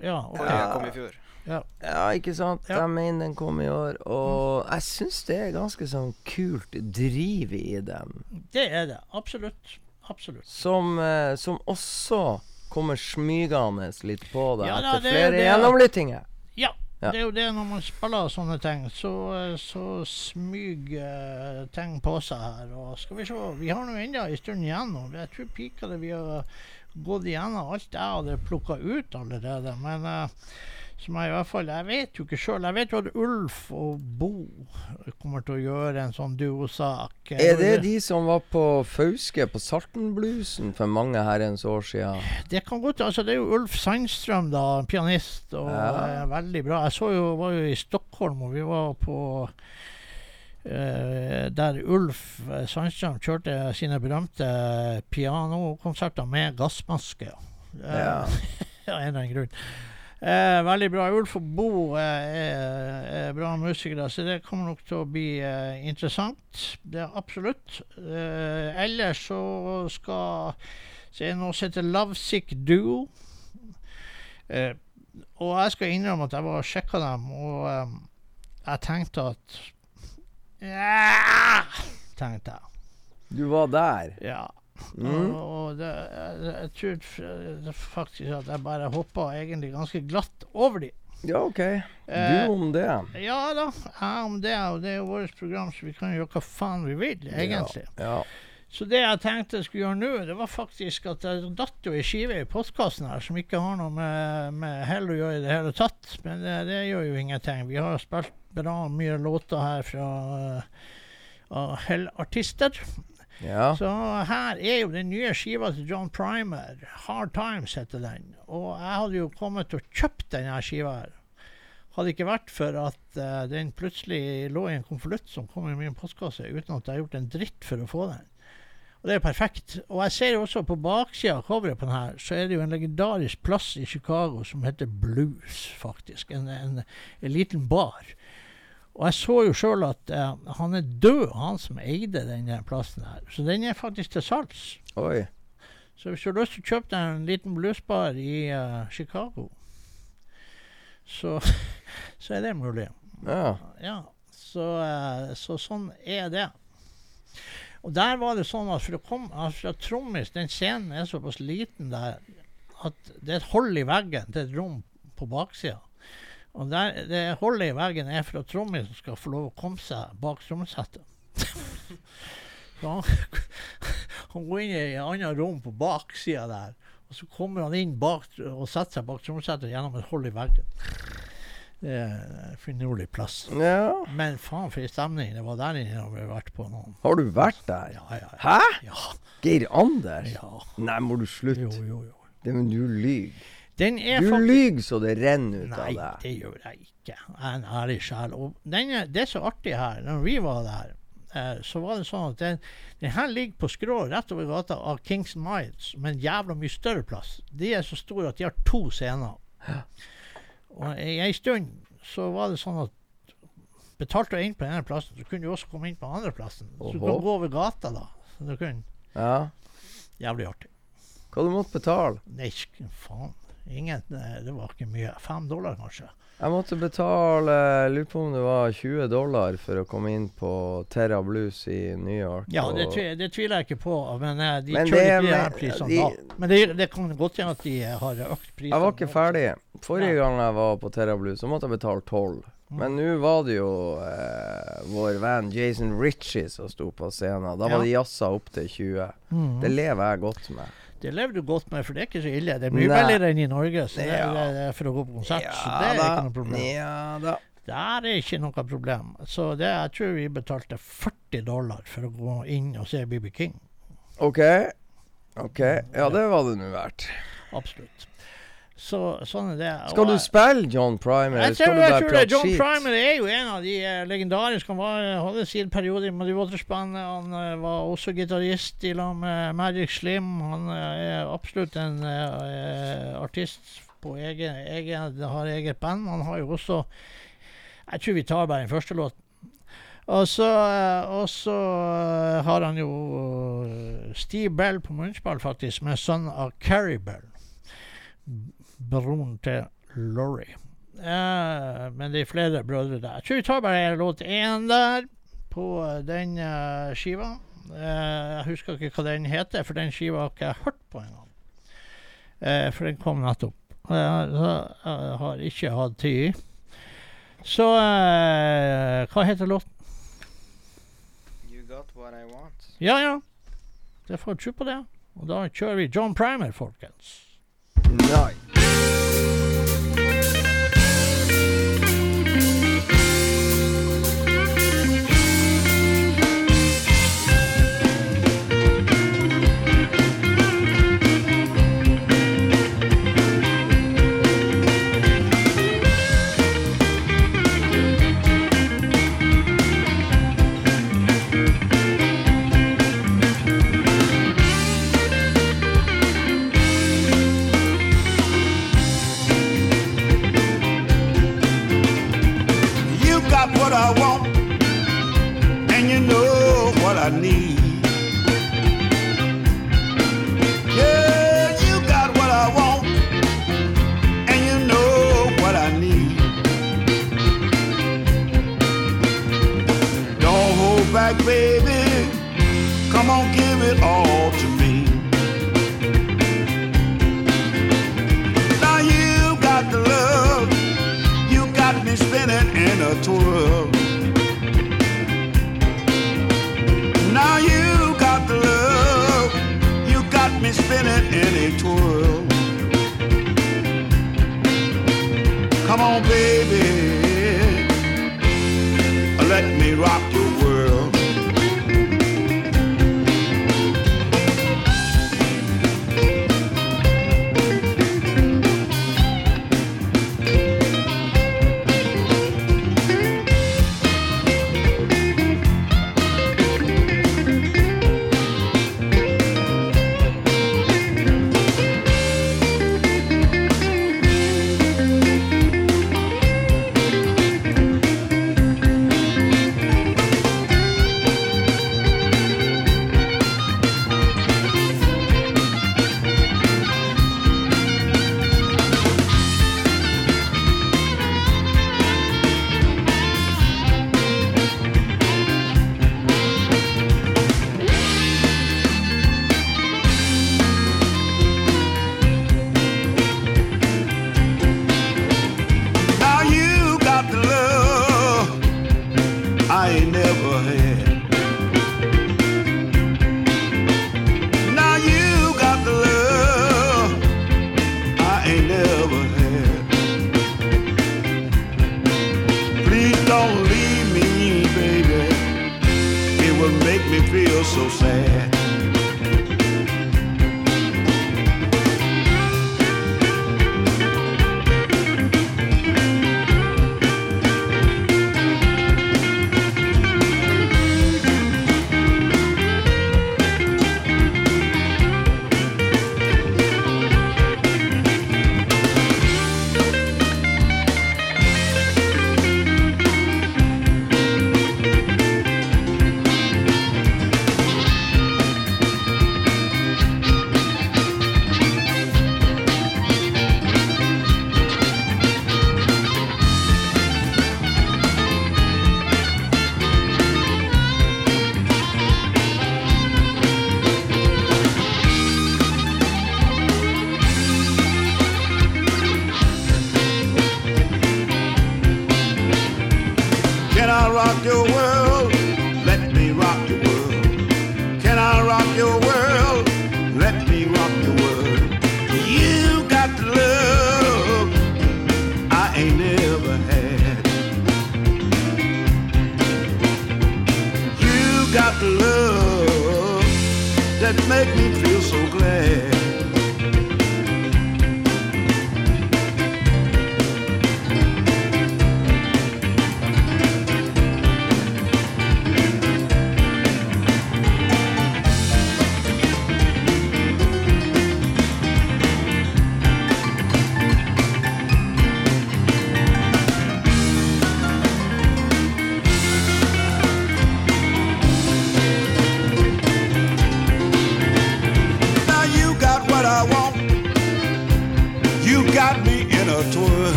Ja, okay. ja. Den kom i fjor. Ja. Ja, ikke sant? Jeg mener den kom i år. Og jeg syns det er ganske sånn kult driv i den. Det er det. Absolutt. Absolutt. Som, eh, som også kommer smygende litt på deg Ja da, etter flere gjennomlyttinger. Ja. Ja. Det er jo det når man spiller sånne ting, så, så smyger eh, ting på seg her. Og skal vi se, vi har nå ennå en stund igjen. Og jeg tror pika det vi har gått igjennom alt jeg hadde plukka ut allerede. Men eh, som jeg i hvert fall Jeg vet jo ikke sjøl. Jeg vet jo at Ulf og Bo kommer til å gjøre en sånn duosak. Er det de som var på Fauske på Saltenbluesen for mange herrens år siden? Det kan godt altså Det er jo Ulf Sandstrøm, da, pianist, og Ja. veldig bra. Jeg så jo, var jo i Stockholm, og vi var på Uh, Der Ulf Sandstrøm kjørte sine berømte pianokonserter med gassmaske. Uh, Ja. av en eller annen grunn. Eh, veldig bra. Ulf og Bo eh, er, er bra musikere, så det kommer nok til å bli eh, interessant. Det er absolutt. Eh, ellers så skal så er det noe som heter Lovesick Duo. Eh, og jeg skal innrømme at jeg var og sjekka dem, og eh, jeg tenkte at Ja! tenkte jeg. Du var der? Ja. Mm. Og, og det, jeg, jeg tror faktisk at jeg bare hoppa egentlig ganske glatt over de. Ja, OK. Eh, Du om det. Ja da, jeg om det, og det er jo vårt program, så vi kan gjøre hva faen vi vil, egentlig. Ja. Så det jeg tenkte jeg skulle gjøre nå, det var faktisk at det datt jo ei skive i postkassen her som ikke har noe med, med hell å gjøre i det hele tatt. Men det, det gjør jo ingenting. Vi har spilt bra mye låter her fra uh, Hell-artister. Ja. Så her er jo den nye skiva til John Primer. 'Hard Times' heter den. Og jeg hadde jo kommet til å kjøpe denne skiva her. Hadde ikke vært for at uh, den plutselig lå i en konvolutt som kom i min postkasse, uten at jeg har gjort en dritt for å få den. Og det er perfekt. Og jeg ser jo også på baksida av coveret på den her, så er det jo en legendarisk plass i Chicago som heter Blues, faktisk. En, en, en liten bar. Og jeg så jo sjøl at uh, han er død, han som eide denne plassen her. Så den er faktisk til salgs. Oi. Så hvis du har lyst til å kjøpe deg en liten bluesbar i uh, Chicago, så, så er det mulig. Ja. Ja, så, uh, så sånn er det. Og der var det sånn at for å komme altså fra trommis Den scenen er såpass liten der at det er et hold i veggen til et rom på baksida. Og der, det hullet i veggen er for at trommisen skal få lov å komme seg bak trommesettet. så han, han går inn i et annet rom på baksida der, og så kommer han inn bak og setter seg bak trommesettet gjennom et hull i veggen. Det er finurlig plass. Ja. Men faen for en stemning det var der inne når vi har vært på noen. Har du vært der? Ja, ja, ja. Hæ? Geir Anders? Ja. Nei, må du slutte? Jo, jo, jo. Det, men du lyver. Den er Du faktisk- lyver så det renner ut Nei, av deg. Nei, det gjør jeg ikke. Jeg er en ærlig sjel. Og den er, det er så artig her. Når vi var der, eh, så var det sånn at den, den her ligger på skrå rett over gata av Kings Miles, med en jævla mye større plass. De er så store at de har to scener. Og i ei stund så var det sånn at betalte du inn på den ene plassen, så kunne du også komme inn på den andre plassen. Så du kunne gå over gata, da. Så du kunne. Ja. Jævlig artig. Hva du måtte betale? Nei, faen. Ingen, eh, det var ikke mye. Fem dollar, kanskje. Jeg måtte betale Lurer på om det var 20 dollar for å komme inn på Terra Blues i New York. Ja, det, tviler, det tviler jeg ikke på, men eh, de Men kjører det ikke de her prisene de- da. Men det, det kan godt hende at de eh, har økt prisene. Jeg var ikke ferdig. Forrige gang jeg var på Terra Blues, så måtte jeg betale 12. Mm. Men nå var det jo eh, vår venn Jason Ritchie som sto på scenen. Da Ja. var det jazza opp til 20. Mm. Det lever jeg godt med. Det lever du godt med, for det er ikke så ille. Det er mye Nei. billigere enn i Norge så det, Ja. det, det for å gå på konsert. så det er da. ikke noe problem. Ja da. Det er ikke noe problem. Så det, jeg tror vi betalte 40 dollar for å gå inn og se BB King. OK. OK. Ja, det var det nå verdt. Absolutt. Så sånn er det. Skal du spille John Primer, jeg tror, jeg tror det. John skit? Primer er jo en av de uh, legendariske. Han var, hadde sin periode i Muddy Waters-bandet. Han uh, var også gitarist i lag med Magic Slim. Han uh, er absolutt en eh, artist på egen, egen har eget band. Han har jo også Jeg tror vi tar bare den første låten. Og så, eh, og så eh, har han jo eh, Steve Bell på munnspill, faktisk, med sønn av Carrie Bell. Broren til Laurie. Uh, men det er flere brødre der. Jeg tror vi tar bare låt én der, på eh, den uh, skiva. Uh, jeg husker ikke hva den heter, for den skiva har ikke jeg hørt på engang. Uh, for den kom nettopp. Eh, så jeg har ikke hatt tid. Så eh, hva heter låten? You got what I want. Ja, ja. Det får tro på det. Og da kjører vi John Primer, folkens. Nei. I need. baby.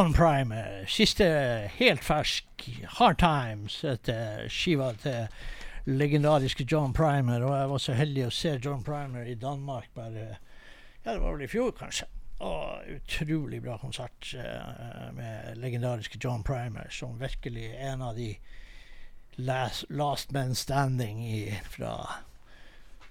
John Prime, eh, siste helt fersk Hard Times etter skiva til legendariske John Primer. Og jeg var så heldig å se John Primer i Danmark bare Ja, det var vel i fjor, kanskje. Og utrolig bra konsert eh, med legendariske John Primer, som virkelig er en av de last, last men standing i, fra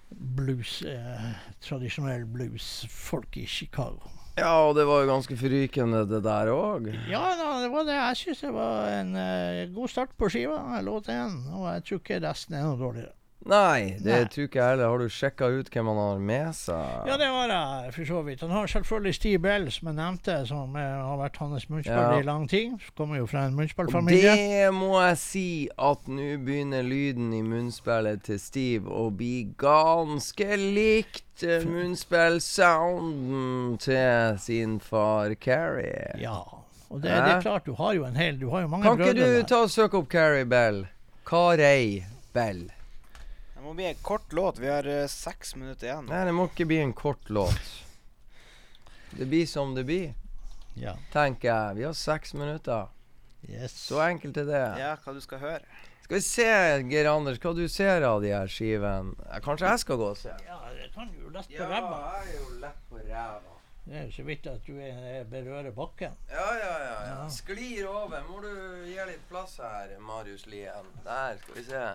blues, eh, tradisjonell blues-folk i Chicago. Ja, og det var jo ganske forrykende, det der òg. Ja, da, det var det. Jeg syns det var en uh, god start på skiva. Låt én. Og jeg tror ikke resten er noe dårligere. Nei, det Nei. tror ikke jeg heller. Har du sjekka ut hvem han har med seg? Ja, det har jeg for så vidt. Han har selvfølgelig Steve Bell, som jeg nevnte, som eh, har vært hans munnspill Ja. i lang tid. Kommer jo fra en munnspillfamilie. det må jeg si at nå begynner lyden i munnspillet til Steve å bli ganske likt eh, munnspillsounden til sin far Carrie. Ja. Og det, det er klart, du har jo en hel Du har jo mange Kan ikke brødre du ta og søke opp Carrie Bell? Carey Bell. Må bli en kort låt. Vi har uh, seks minutter igjen. Nei, det må ikke bli en kort låt. Det blir som det blir, Ja. tenker jeg. Vi har seks minutter. Yes. Så enkelt er det. Ja, hva du skal høre? Skal vi se, Geir Anders, hva du ser av de her skivene? Kanskje jeg skal gå og se? Ja, det kan du jo lett på ræva. Ja, jeg er jo lett på ræva. Det er så vidt at du er, er berører bakken. Ja, ja, ja, ja. Ja. Sklir over. Må du gi litt plass her, Marius Lien. Der, skal vi se.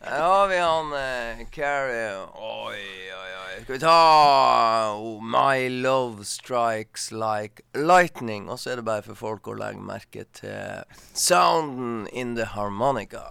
Har vi han eh, Carrie. Oi, oi, oi. Skal vi ta oh, My Love Strikes Like Lightning. Og så er det bare for folk å legge merke til sounden in the harmonica.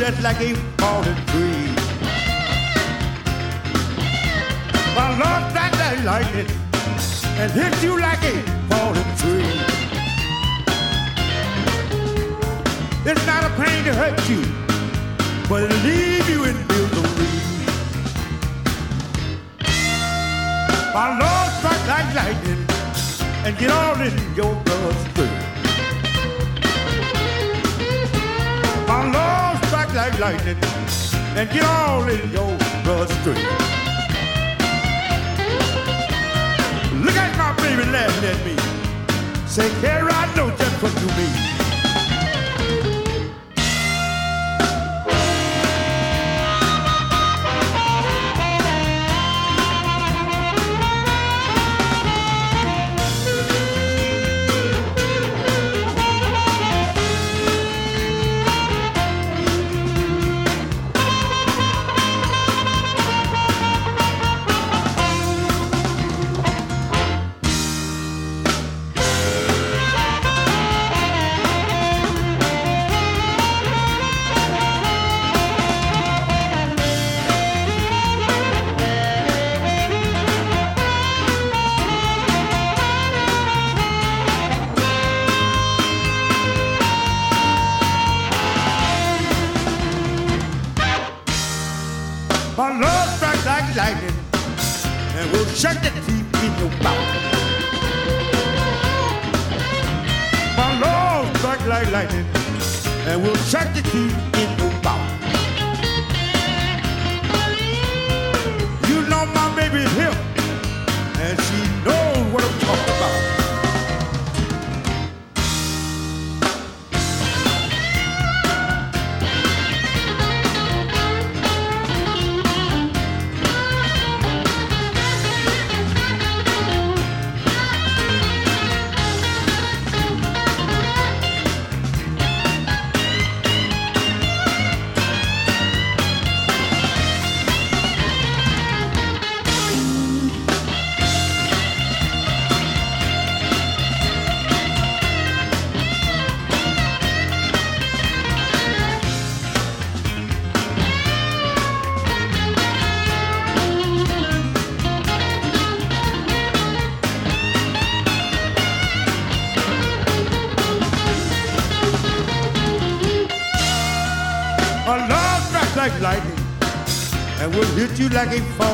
Just like a falling tree. My love strike like lightning, and hit you like a falling tree. It's not a pain to hurt you, but it'll leave you in misery. My love strike like lightning, and get all in your bloodstream. Like lightning and get all in your bloodstream. Look at my baby laughing at me. Say, Carrie, I know just what you mean. Like a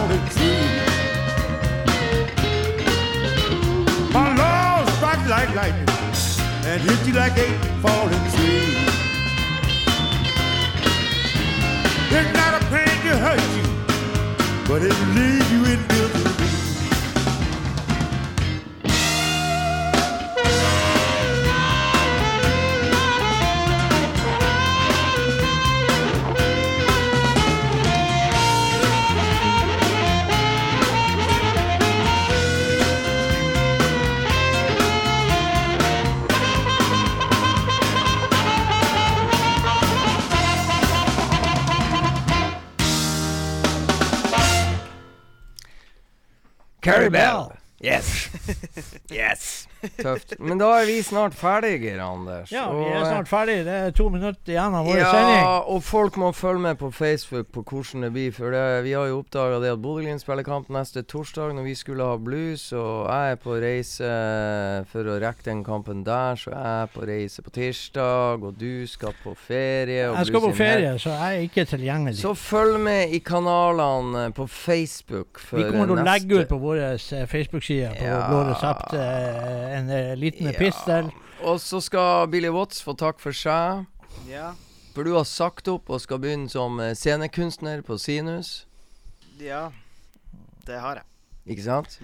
Carrie Bell. Yes. Yes. Tøft. Men da er vi snart ferdige, Anders. Ja, vi er eh, snart ferdige. Det er to minutter igjen av vår sending. Ja, og folk må følge med på Facebook på hvordan det blir. For det, vi har jo oppdaga det at Bodø-Glimt spiller kamp neste torsdag når vi skulle ha blues. Og jeg er på reise for å rekke den kampen der, så jeg er på reise på tirsdag. Og du skal på ferie. Og Jeg skal på ferie, så jeg er ikke tilgjengelig. Så følg med i kanalene på Facebook. Vi kommer til å legge ut på vår eh, Facebook-side på Ja. Blå resept eh, en eh, liten epistel. Og så skal Billy Watts få takk for seg. Ja. For du har sagt opp og skal begynne som eh, scenekunstner på Sinus. Ja, det har jeg. Ikke sant?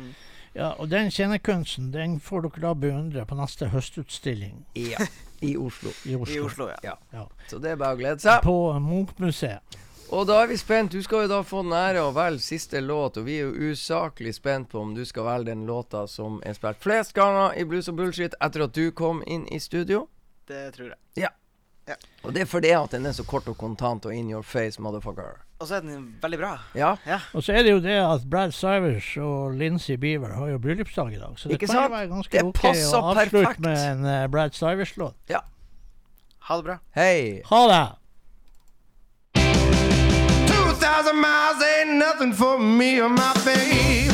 Ja, og den scenekunsten den får dere da beundre på neste høstutstilling. Ja. I Oslo. I Oslo. I Oslo, ja. Ja. Så det er bare å glede seg. På Munch-museet. Og da er vi spent. Du skal jo da få den ære å velge siste låt, og vi er jo usaklig spent på om du skal velge den låta som er spilt flest ganger i Blues og Bullshit etter at du kom inn i studio. Det tror jeg. Ja. Ja. Og det er fordi at den er så kort og kontant og in your face, motherfucker. Og så er den veldig bra. Ja. Og så er det jo det at Brad Sivers og Lincy Beaver har jo bryllupsdag i dag. Så det Ikke kan sant? være ganske Det ok å avslutte perfekt. med en eh, Brad Sivers-låt. Ja. Ha det bra. Hei. Ha det! 2,000 miles ain't nothing for me or my babe.